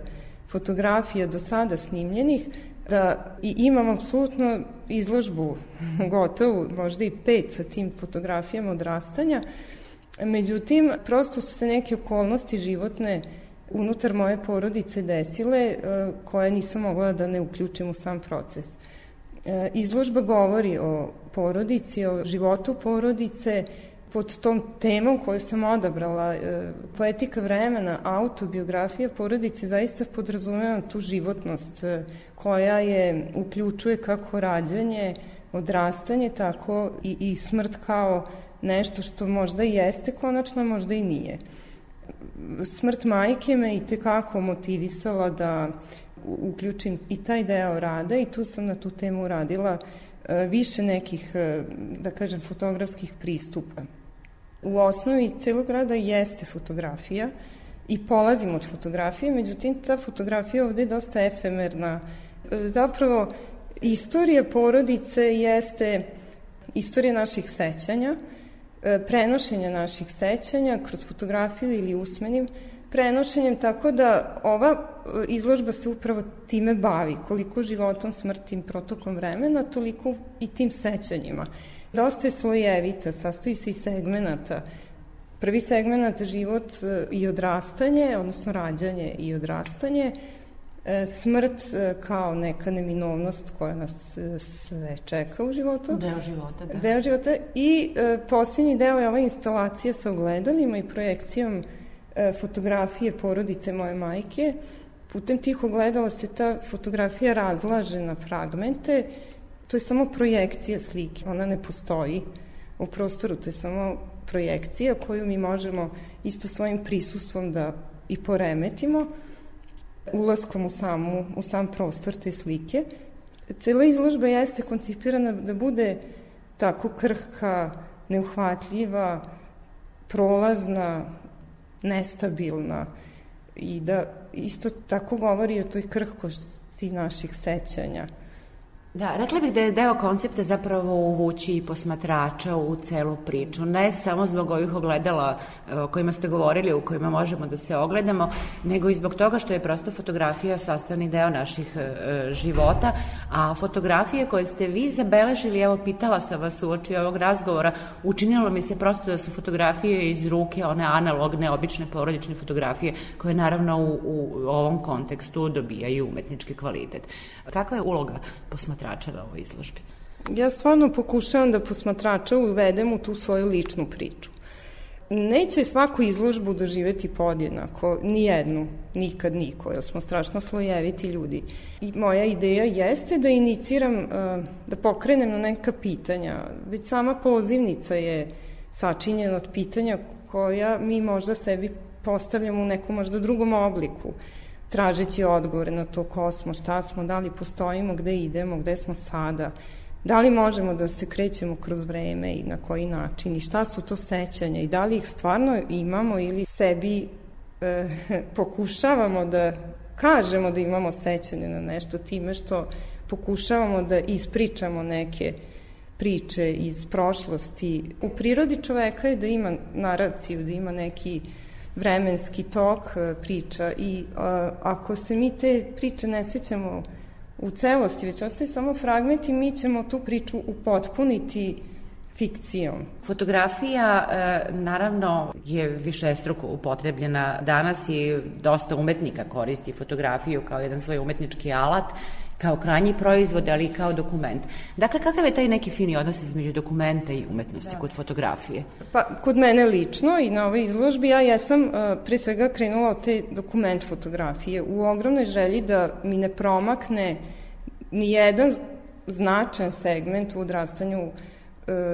fotografija do sada snimljenih, da i imam apsolutno izložbu [LAUGHS] gotovu, možda i pet sa tim fotografijama odrastanja. Međutim, prosto su se neke okolnosti životne unutar moje porodice desile e, koje nisam mogla da ne uključim u sam proces. E, Izložba govori o porodici, o životu porodice, pod tom temom koju sam odabrala, e, poetika vremena, autobiografija porodice, zaista podrazumevam tu životnost e, koja je, uključuje kako rađanje, odrastanje, tako i, i smrt kao nešto što možda i jeste konačno, možda i nije. Smrt majke me i tekako motivisala da uključim i taj deo rada i tu sam na tu temu radila e, više nekih, da kažem, fotografskih pristupa. U osnovi celog rada jeste fotografija i polazim od fotografije, međutim ta fotografija ovde je dosta efemerna. E, Zapravo, istorija porodice jeste istorija naših sećanja, e, prenošenja naših sećanja kroz fotografiju ili usmenim prenošenjem, tako da ova e, izložba se upravo time bavi, koliko životom, smrtim, protokom vremena, toliko i tim sećanjima. Dosta je slojevita, sastoji se iz segmenata. Prvi segment život e, i odrastanje, odnosno rađanje i odrastanje, e, smrt kao neka neminovnost koja nas sve čeka u životu. Deo života, da. Deo života i e, posljednji deo je ova instalacija sa ogledalima i projekcijom e, fotografije porodice moje majke. Putem tih ogledala se ta fotografija razlaže na fragmente to je samo projekcija slike, ona ne postoji u prostoru, to je samo projekcija koju mi možemo isto svojim prisustvom da i poremetimo ulaskom u, samu, u sam prostor te slike. Cela izložba jeste koncipirana da bude tako krhka, neuhvatljiva, prolazna, nestabilna i da isto tako govori o toj krhkosti naših sećanja. Da, rekla bih da je deo koncepta zapravo uvući i posmatrača u celu priču, ne samo zbog ovih ogledala e, o kojima ste govorili, u kojima možemo da se ogledamo, nego i zbog toga što je prosto fotografija sastavni deo naših e, života, a fotografije koje ste vi zabeležili, evo pitala sam vas u oči ovog razgovora, učinilo mi se prosto da su fotografije iz ruke, one analogne, obične porodične fotografije, koje naravno u, u ovom kontekstu dobijaju umetnički kvalitet. Kakva je uloga posmatrača? Posmatrača na ovoj izložbi? Ja stvarno pokušavam da posmatrača uvedem u tu svoju ličnu priču. Neće svaku izložbu doživeti podjednako, ni jednu, nikad niko, jer smo strašno slojeviti ljudi. I moja ideja jeste da iniciram, eh, da pokrenem na neka pitanja. Već sama pozivnica je sačinjena od pitanja koja mi možda sebi postavljamo u nekom možda drugom obliku tražeći odgovore na to ko smo, šta smo, da li postojimo, gde idemo, gde smo sada, da li možemo da se krećemo kroz vreme i na koji način i šta su to sećanja i da li ih stvarno imamo ili sebi e, [LAUGHS] pokušavamo da kažemo da imamo sećanje na nešto time što pokušavamo da ispričamo neke priče iz prošlosti. U prirodi čoveka je da ima naraciju, da ima neki vremenski tok e, priča i a, ako se mi te priče ne sećamo u celosti, već ostaje samo fragmenti, mi ćemo tu priču upotpuniti fikcijom. Fotografija e, naravno je više struko upotrebljena danas i dosta umetnika koristi fotografiju kao jedan svoj umetnički alat kao krajnji proizvod, ali i kao dokument. Dakle, kakav je taj neki fini odnos između dokumenta i umetnosti da. kod fotografije? Pa, kod mene lično i na ovoj izložbi ja jesam uh, pre svega krenula od te dokument fotografije u ogromnoj želji da mi ne promakne ni jedan značajan segment u odrastanju uh,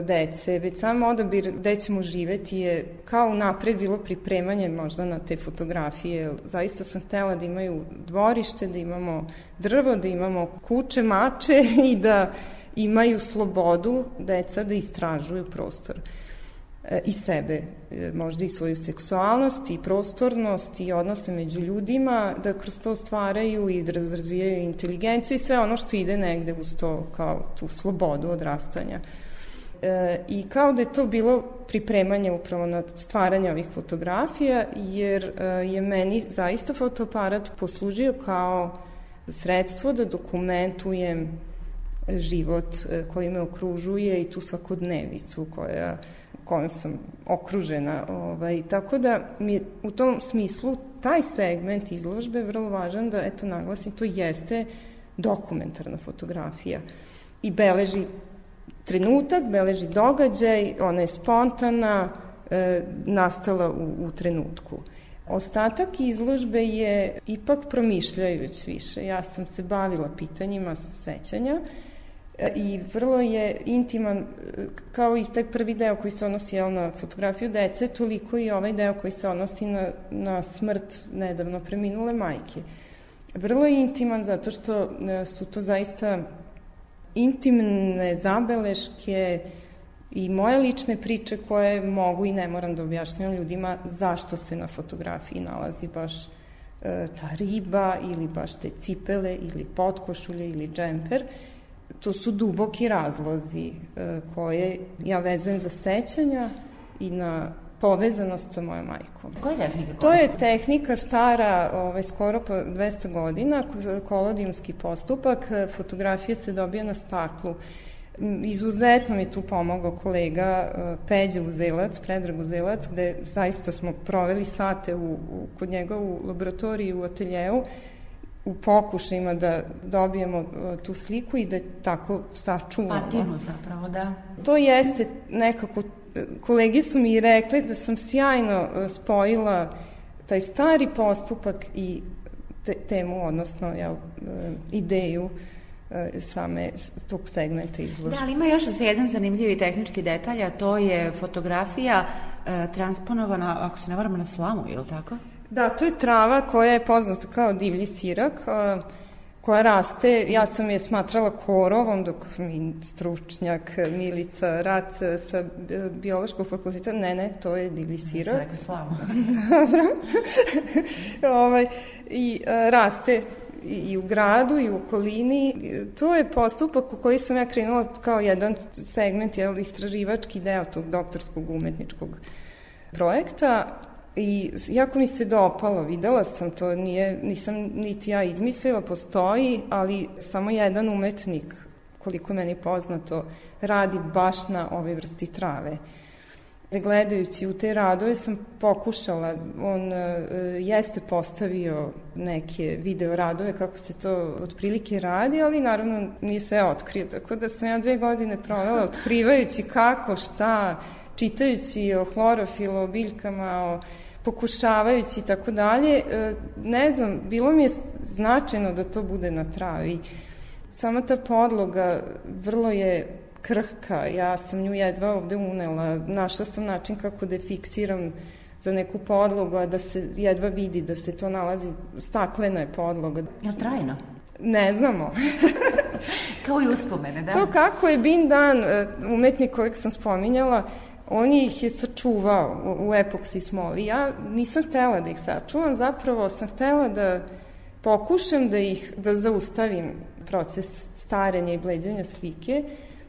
dece, već sam odabir gde ćemo živeti je kao napred bilo pripremanje možda na te fotografije. Zaista sam htela da imaju dvorište, da imamo drvo, da imamo kuće, mače [LAUGHS] i da imaju slobodu deca da istražuju prostor e, i sebe, e, možda i svoju seksualnost i prostornost i odnose među ljudima, da kroz to stvaraju i da razvijaju inteligenciju i sve ono što ide negde uz to kao tu slobodu odrastanja. E, I kao da je to bilo pripremanje upravo na stvaranje ovih fotografija, jer e, je meni zaista fotoaparat poslužio kao sredstvo da dokumentujem život e, koji me okružuje i tu svakodnevicu koja kojom sam okružena. Ovaj, tako da mi u tom smislu taj segment izložbe vrlo važan da eto naglasim, to jeste dokumentarna fotografija i beleži trenutak, beleži događaj, ona je spontana, e, nastala u, u trenutku. Ostatak izložbe je ipak promišljajuć više. Ja sam se bavila pitanjima sećanja e, i vrlo je intiman, e, kao i taj prvi deo koji se odnosi jel, na fotografiju dece, toliko i ovaj deo koji se odnosi na, na smrt nedavno preminule majke. Vrlo je intiman zato što e, su to zaista intimne zabeleške i moje lične priče koje mogu i ne moram da objašnjam ljudima zašto se na fotografiji nalazi baš e, ta riba ili baš te cipele ili potkošulje ili džemper. To su duboki razlozi e, koje ja vezujem za sećanja i na povezanost sa mojom majkom. Koja je tehnika? To je tehnika stara ovaj, skoro pa 200 godina, kolodijumski postupak, fotografija se dobija na staklu. Izuzetno mi tu pomogao kolega eh, Peđa Uzelac, Predrag Uzelac, gde zaista smo proveli sate u, u, kod njega u laboratoriji u ateljevu u pokušajima da dobijemo eh, tu sliku i da tako sačuvamo. Patimo zapravo, da. To jeste nekako kolege su mi rekli da sam sjajno e, spojila taj stari postupak i te, temu, odnosno ja, e, ideju e, same tog segmenta izložbe. Da, ali ima još za jedan zanimljivi tehnički detalj, a to je fotografija e, transponovana, ako se ne varamo, na slamu, je li tako? Da, to je trava koja je poznata kao divlji sirak, a, koja raste, ja sam je smatrala korovom, dok mi stručnjak Milica Rat e, sa e, biološkog fakulteta, ne, ne, to je divlji rekla slavu. [LAUGHS] Dobro. ovaj, I a, raste i i u gradu i u okolini. To je postupak u koji sam ja krenula kao jedan segment, jel, istraživački deo tog doktorskog umetničkog projekta i jako mi se dopalo, videla sam to, nije, nisam niti ja izmislila, postoji, ali samo jedan umetnik, koliko meni poznato, radi baš na ove vrsti trave. Gledajući u te radove sam pokušala, on e, jeste postavio neke video radove kako se to otprilike radi, ali naravno nije sve otkrio, tako da sam ja dve godine provela otkrivajući kako, šta, čitajući o hlorofilu, o biljkama, o pokušavajući i tako dalje, e, ne znam, bilo mi je značajno da to bude na travi. Sama ta podloga vrlo je krhka, ja sam nju jedva ovde unela, našla sam način kako da je fiksiram za neku podlogu, a da se jedva vidi da se to nalazi, staklena je podloga. Je li trajno? Ne znamo. [LAUGHS] Kao i uspomene, da? To kako je Bin Dan, e, umetnik kojeg sam spominjala, on je ih je sačuvao u, epoksi smoli. Ja nisam htela da ih sačuvam, zapravo sam htela da pokušam da ih, da zaustavim proces starenja i bleđanja slike,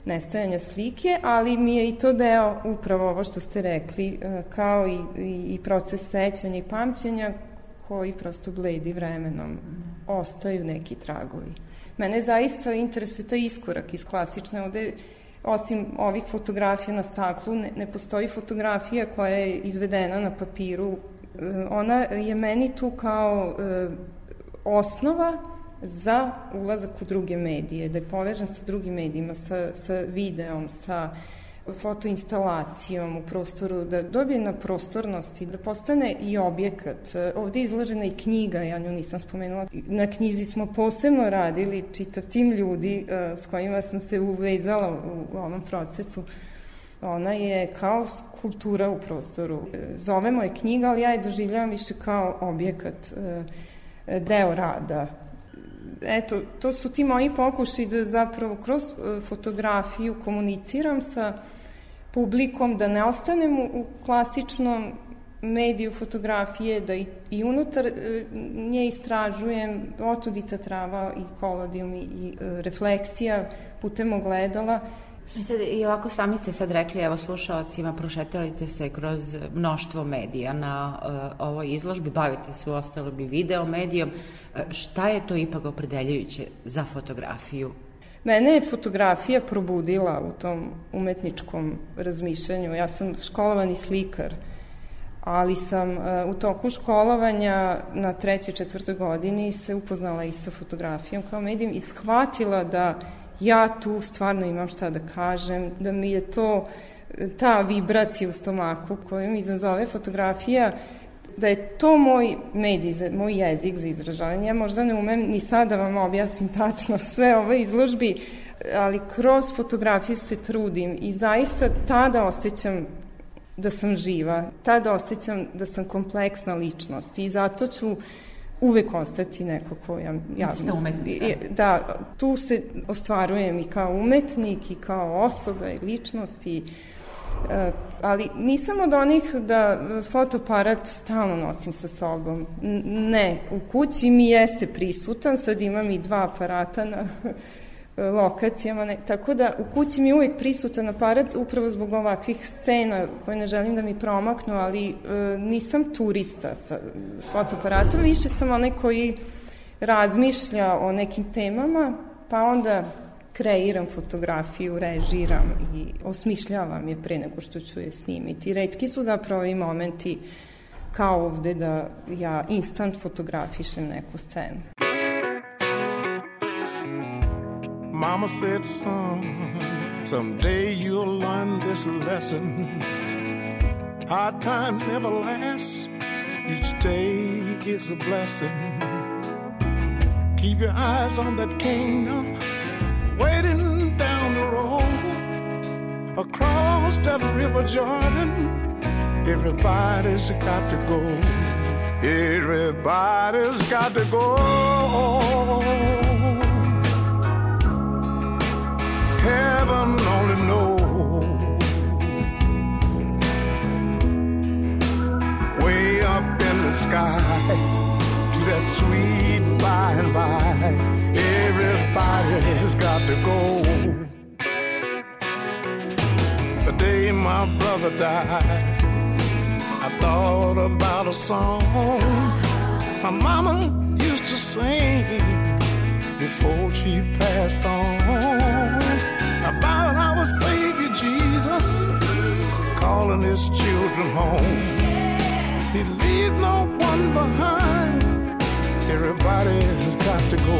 nestajanja slike, ali mi je i to deo upravo ovo što ste rekli, e, kao i, i, i proces sećanja i pamćenja koji prosto bledi vremenom, ostaju neki tragovi. Mene zaista interesuje taj iskorak iz klasične, ovde osim ovih fotografija na staklu, ne, ne postoji fotografija koja je izvedena na papiru. E, Ona je meni tu kao e, osnova za ulazak u druge medije, da je povežan sa drugim medijima, sa, sa videom, sa fotoinstalacijom u prostoru, da dobije na prostornosti, da postane i objekat. Ovde je izložena i knjiga, ja nju nisam spomenula. Na knjizi smo posebno radili čitav tim ljudi uh, s kojima sam se uvezala u, ovom procesu. Ona je kao kultura u prostoru. Zovemo je knjiga, ali ja je doživljavam više kao objekat, uh, deo rada eto, to su ti moji pokuši da zapravo kroz e, fotografiju komuniciram sa publikom, da ne ostanem u, klasičnom mediju fotografije, da i, i unutar e, nje istražujem otudita trava i kolodijum i, i e, refleksija putem ogledala, I, sad, I ovako sami ste sad rekli, evo slušalcima, prošetalite se kroz mnoštvo medija na uh, ovoj izložbi, bavite se u ostalo bi video medijom. Uh, šta je to ipak opredeljujuće za fotografiju? Mene je fotografija probudila u tom umetničkom razmišljanju. Ja sam školovani slikar, ali sam uh, u toku školovanja na trećoj, četvrtoj godini se upoznala i sa fotografijom kao medijem i shvatila da ja tu stvarno imam šta da kažem, da mi je to ta vibracija u stomaku koju mi izazove fotografija, da je to moj medij, moj jezik za izražavanje. Ja možda ne umem ni sad da vam objasnim tačno [LAUGHS] sve ove izložbi, ali kroz fotografiju se trudim i zaista tada osjećam da sam živa, tada osjećam da sam kompleksna ličnost i zato ću uvek ostati neko ko ja... ja Ste umetnik, da. da. tu se ostvarujem i kao umetnik i kao osoba i ličnost i Uh, ali nisam od onih da fotoaparat stalno nosim sa sobom. Ne, u kući mi jeste prisutan, sad imam i dva aparata na lokacijama, ne, tako da u kući mi je uvek prisutan aparat upravo zbog ovakvih scena koje ne želim da mi promaknu, ali e, nisam turista sa fotoaparatom, više sam onaj koji razmišlja o nekim temama, pa onda kreiram fotografiju, režiram i osmišljavam je pre nego što ću je snimiti. Redki su zapravo i momenti kao ovde da ja instant fotografišem neku scenu. Mama said, son, someday you'll learn this lesson. Hard times never last, each day is a blessing. Keep your eyes on that kingdom, waiting down the road across that river Jordan. Everybody's got to go. Everybody's got to go. Heaven only knows. Way up in the sky to that sweet by and by. Everybody's got to go. The day my brother died, I thought about a song my mama used to sing before she passed on our Savior Jesus calling his children home. He leave no one behind. Everybody's got to go.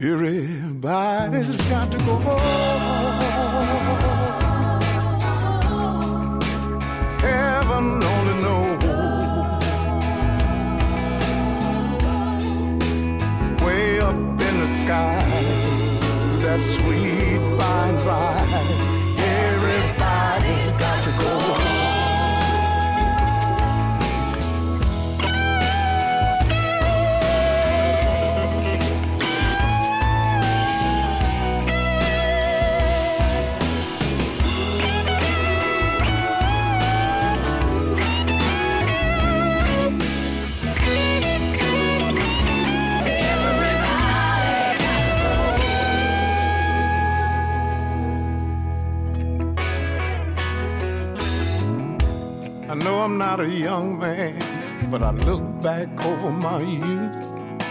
Everybody's got to go. Heaven only knows. Way up in the sky, that sweet by and by. Not a young man, but I look back over my youth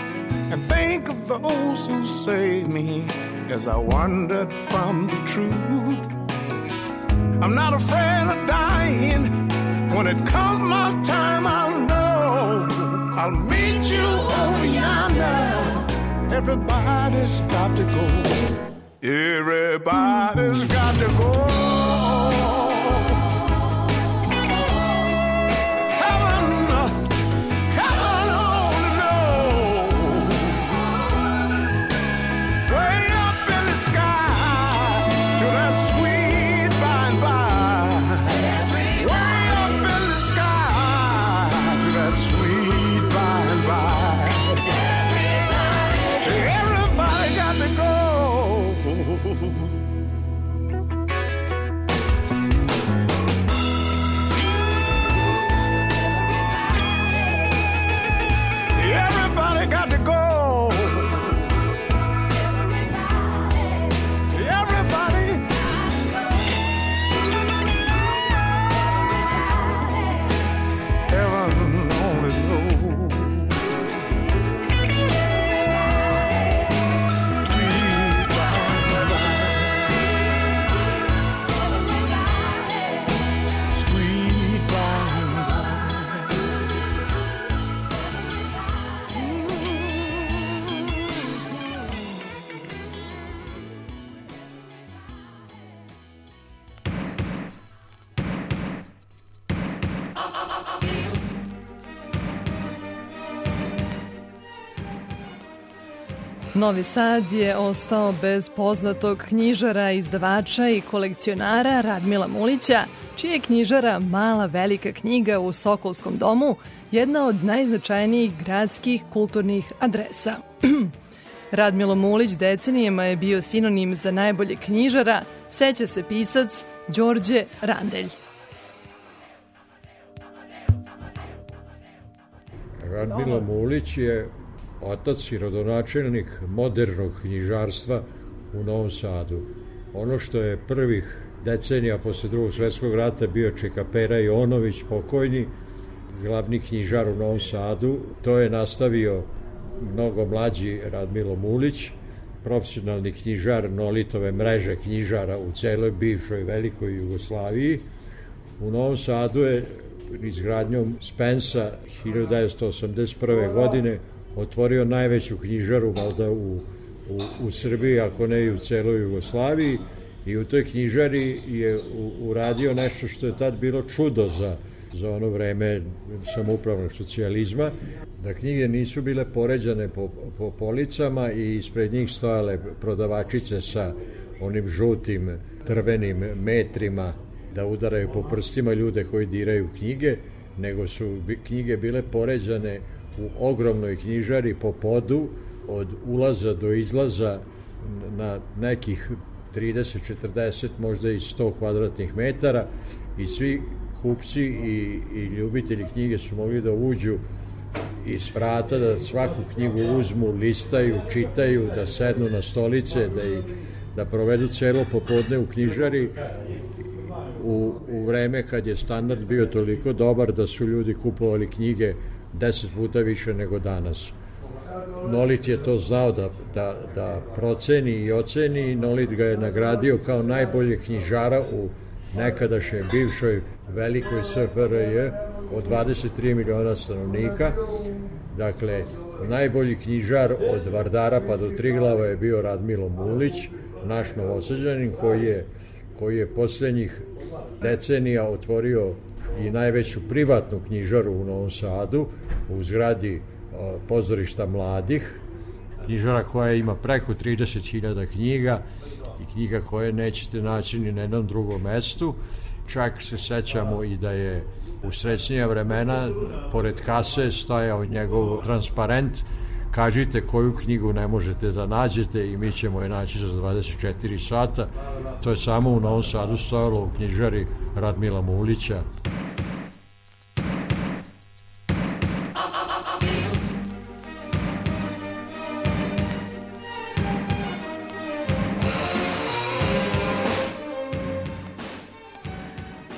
and think of those who saved me as I wandered from the truth. I'm not afraid of dying. When it comes my time, I'll know I'll meet you over yonder. Everybody's got to go. Everybody's got to go. Novi Sad je ostao bez poznatog knjižara, izdavača i kolekcionara Radmila Mulića, čija je knjižara Mala velika knjiga u Sokolskom domu jedna od najznačajnijih gradskih kulturnih adresa. [CLEARS THROAT] Radmilo Mulić decenijama je bio sinonim za najbolje knjižara, seća se pisac Đorđe Randelj. Radmilo Mulić je otac i rodonačelnik modernog knjižarstva u Novom Sadu. Ono što je prvih decenija posle drugog svetskog rata bio Čekapera Jonović, pokojni, glavni knjižar u Novom Sadu, to je nastavio mnogo mlađi Radmilo Mulić, profesionalni knjižar Nolitove mreže knjižara u celoj bivšoj velikoj Jugoslaviji. U Novom Sadu je izgradnjom Spensa 1981. godine otvorio najveću knjižaru valjda u, u, u Srbiji, ako ne i u celoj Jugoslaviji. I u toj knjižari je u, uradio nešto što je tad bilo čudo za za ono vreme samoupravnog socijalizma, da knjige nisu bile poređane po, po policama i ispred njih stojale prodavačice sa onim žutim trvenim metrima da udaraju po prstima ljude koji diraju knjige, nego su knjige bile poređane u ogromnoj knjižari po podu od ulaza do izlaza na nekih 30, 40, možda i 100 kvadratnih metara i svi kupci i, i ljubitelji knjige su mogli da uđu iz vrata, da svaku knjigu uzmu, listaju, čitaju, da sednu na stolice, da, i, da provedu celo popodne u knjižari u, u vreme kad je standard bio toliko dobar da su ljudi kupovali knjige deset puta više nego danas. Nolit je to znao da, da, da proceni i oceni i Nolit ga je nagradio kao najbolje knjižara u nekadašnjoj bivšoj velikoj SFRJ od 23 miliona stanovnika. Dakle, najbolji knjižar od Vardara pa do Triglava je bio Radmilo Mulić, naš novosađanin koji je, koji je poslednjih decenija otvorio i najveću privatnu knjižaru u Novom Sadu u zgradi pozorišta mladih, knjižara koja ima preko 30.000 knjiga i knjiga koje nećete naći ni na jednom drugom mestu. Čak se sećamo i da je u srećnija vremena pored kase stajao njegov transparent kažite koju knjigu ne možete da nađete i mi ćemo je naći za 24 sata. To je samo u Novom Sadu stojalo u knjižari Radmila Mulića.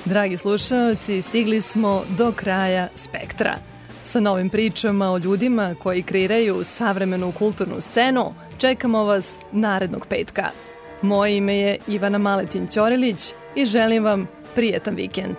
Dragi slušalci, stigli smo do kraja spektra. Sa novim pričama o ljudima koji kreiraju savremenu kulturnu scenu, čekamo vas narednog petka. Moje ime je Ivana Maletin Ćorilić i želim vam prijetan vikend.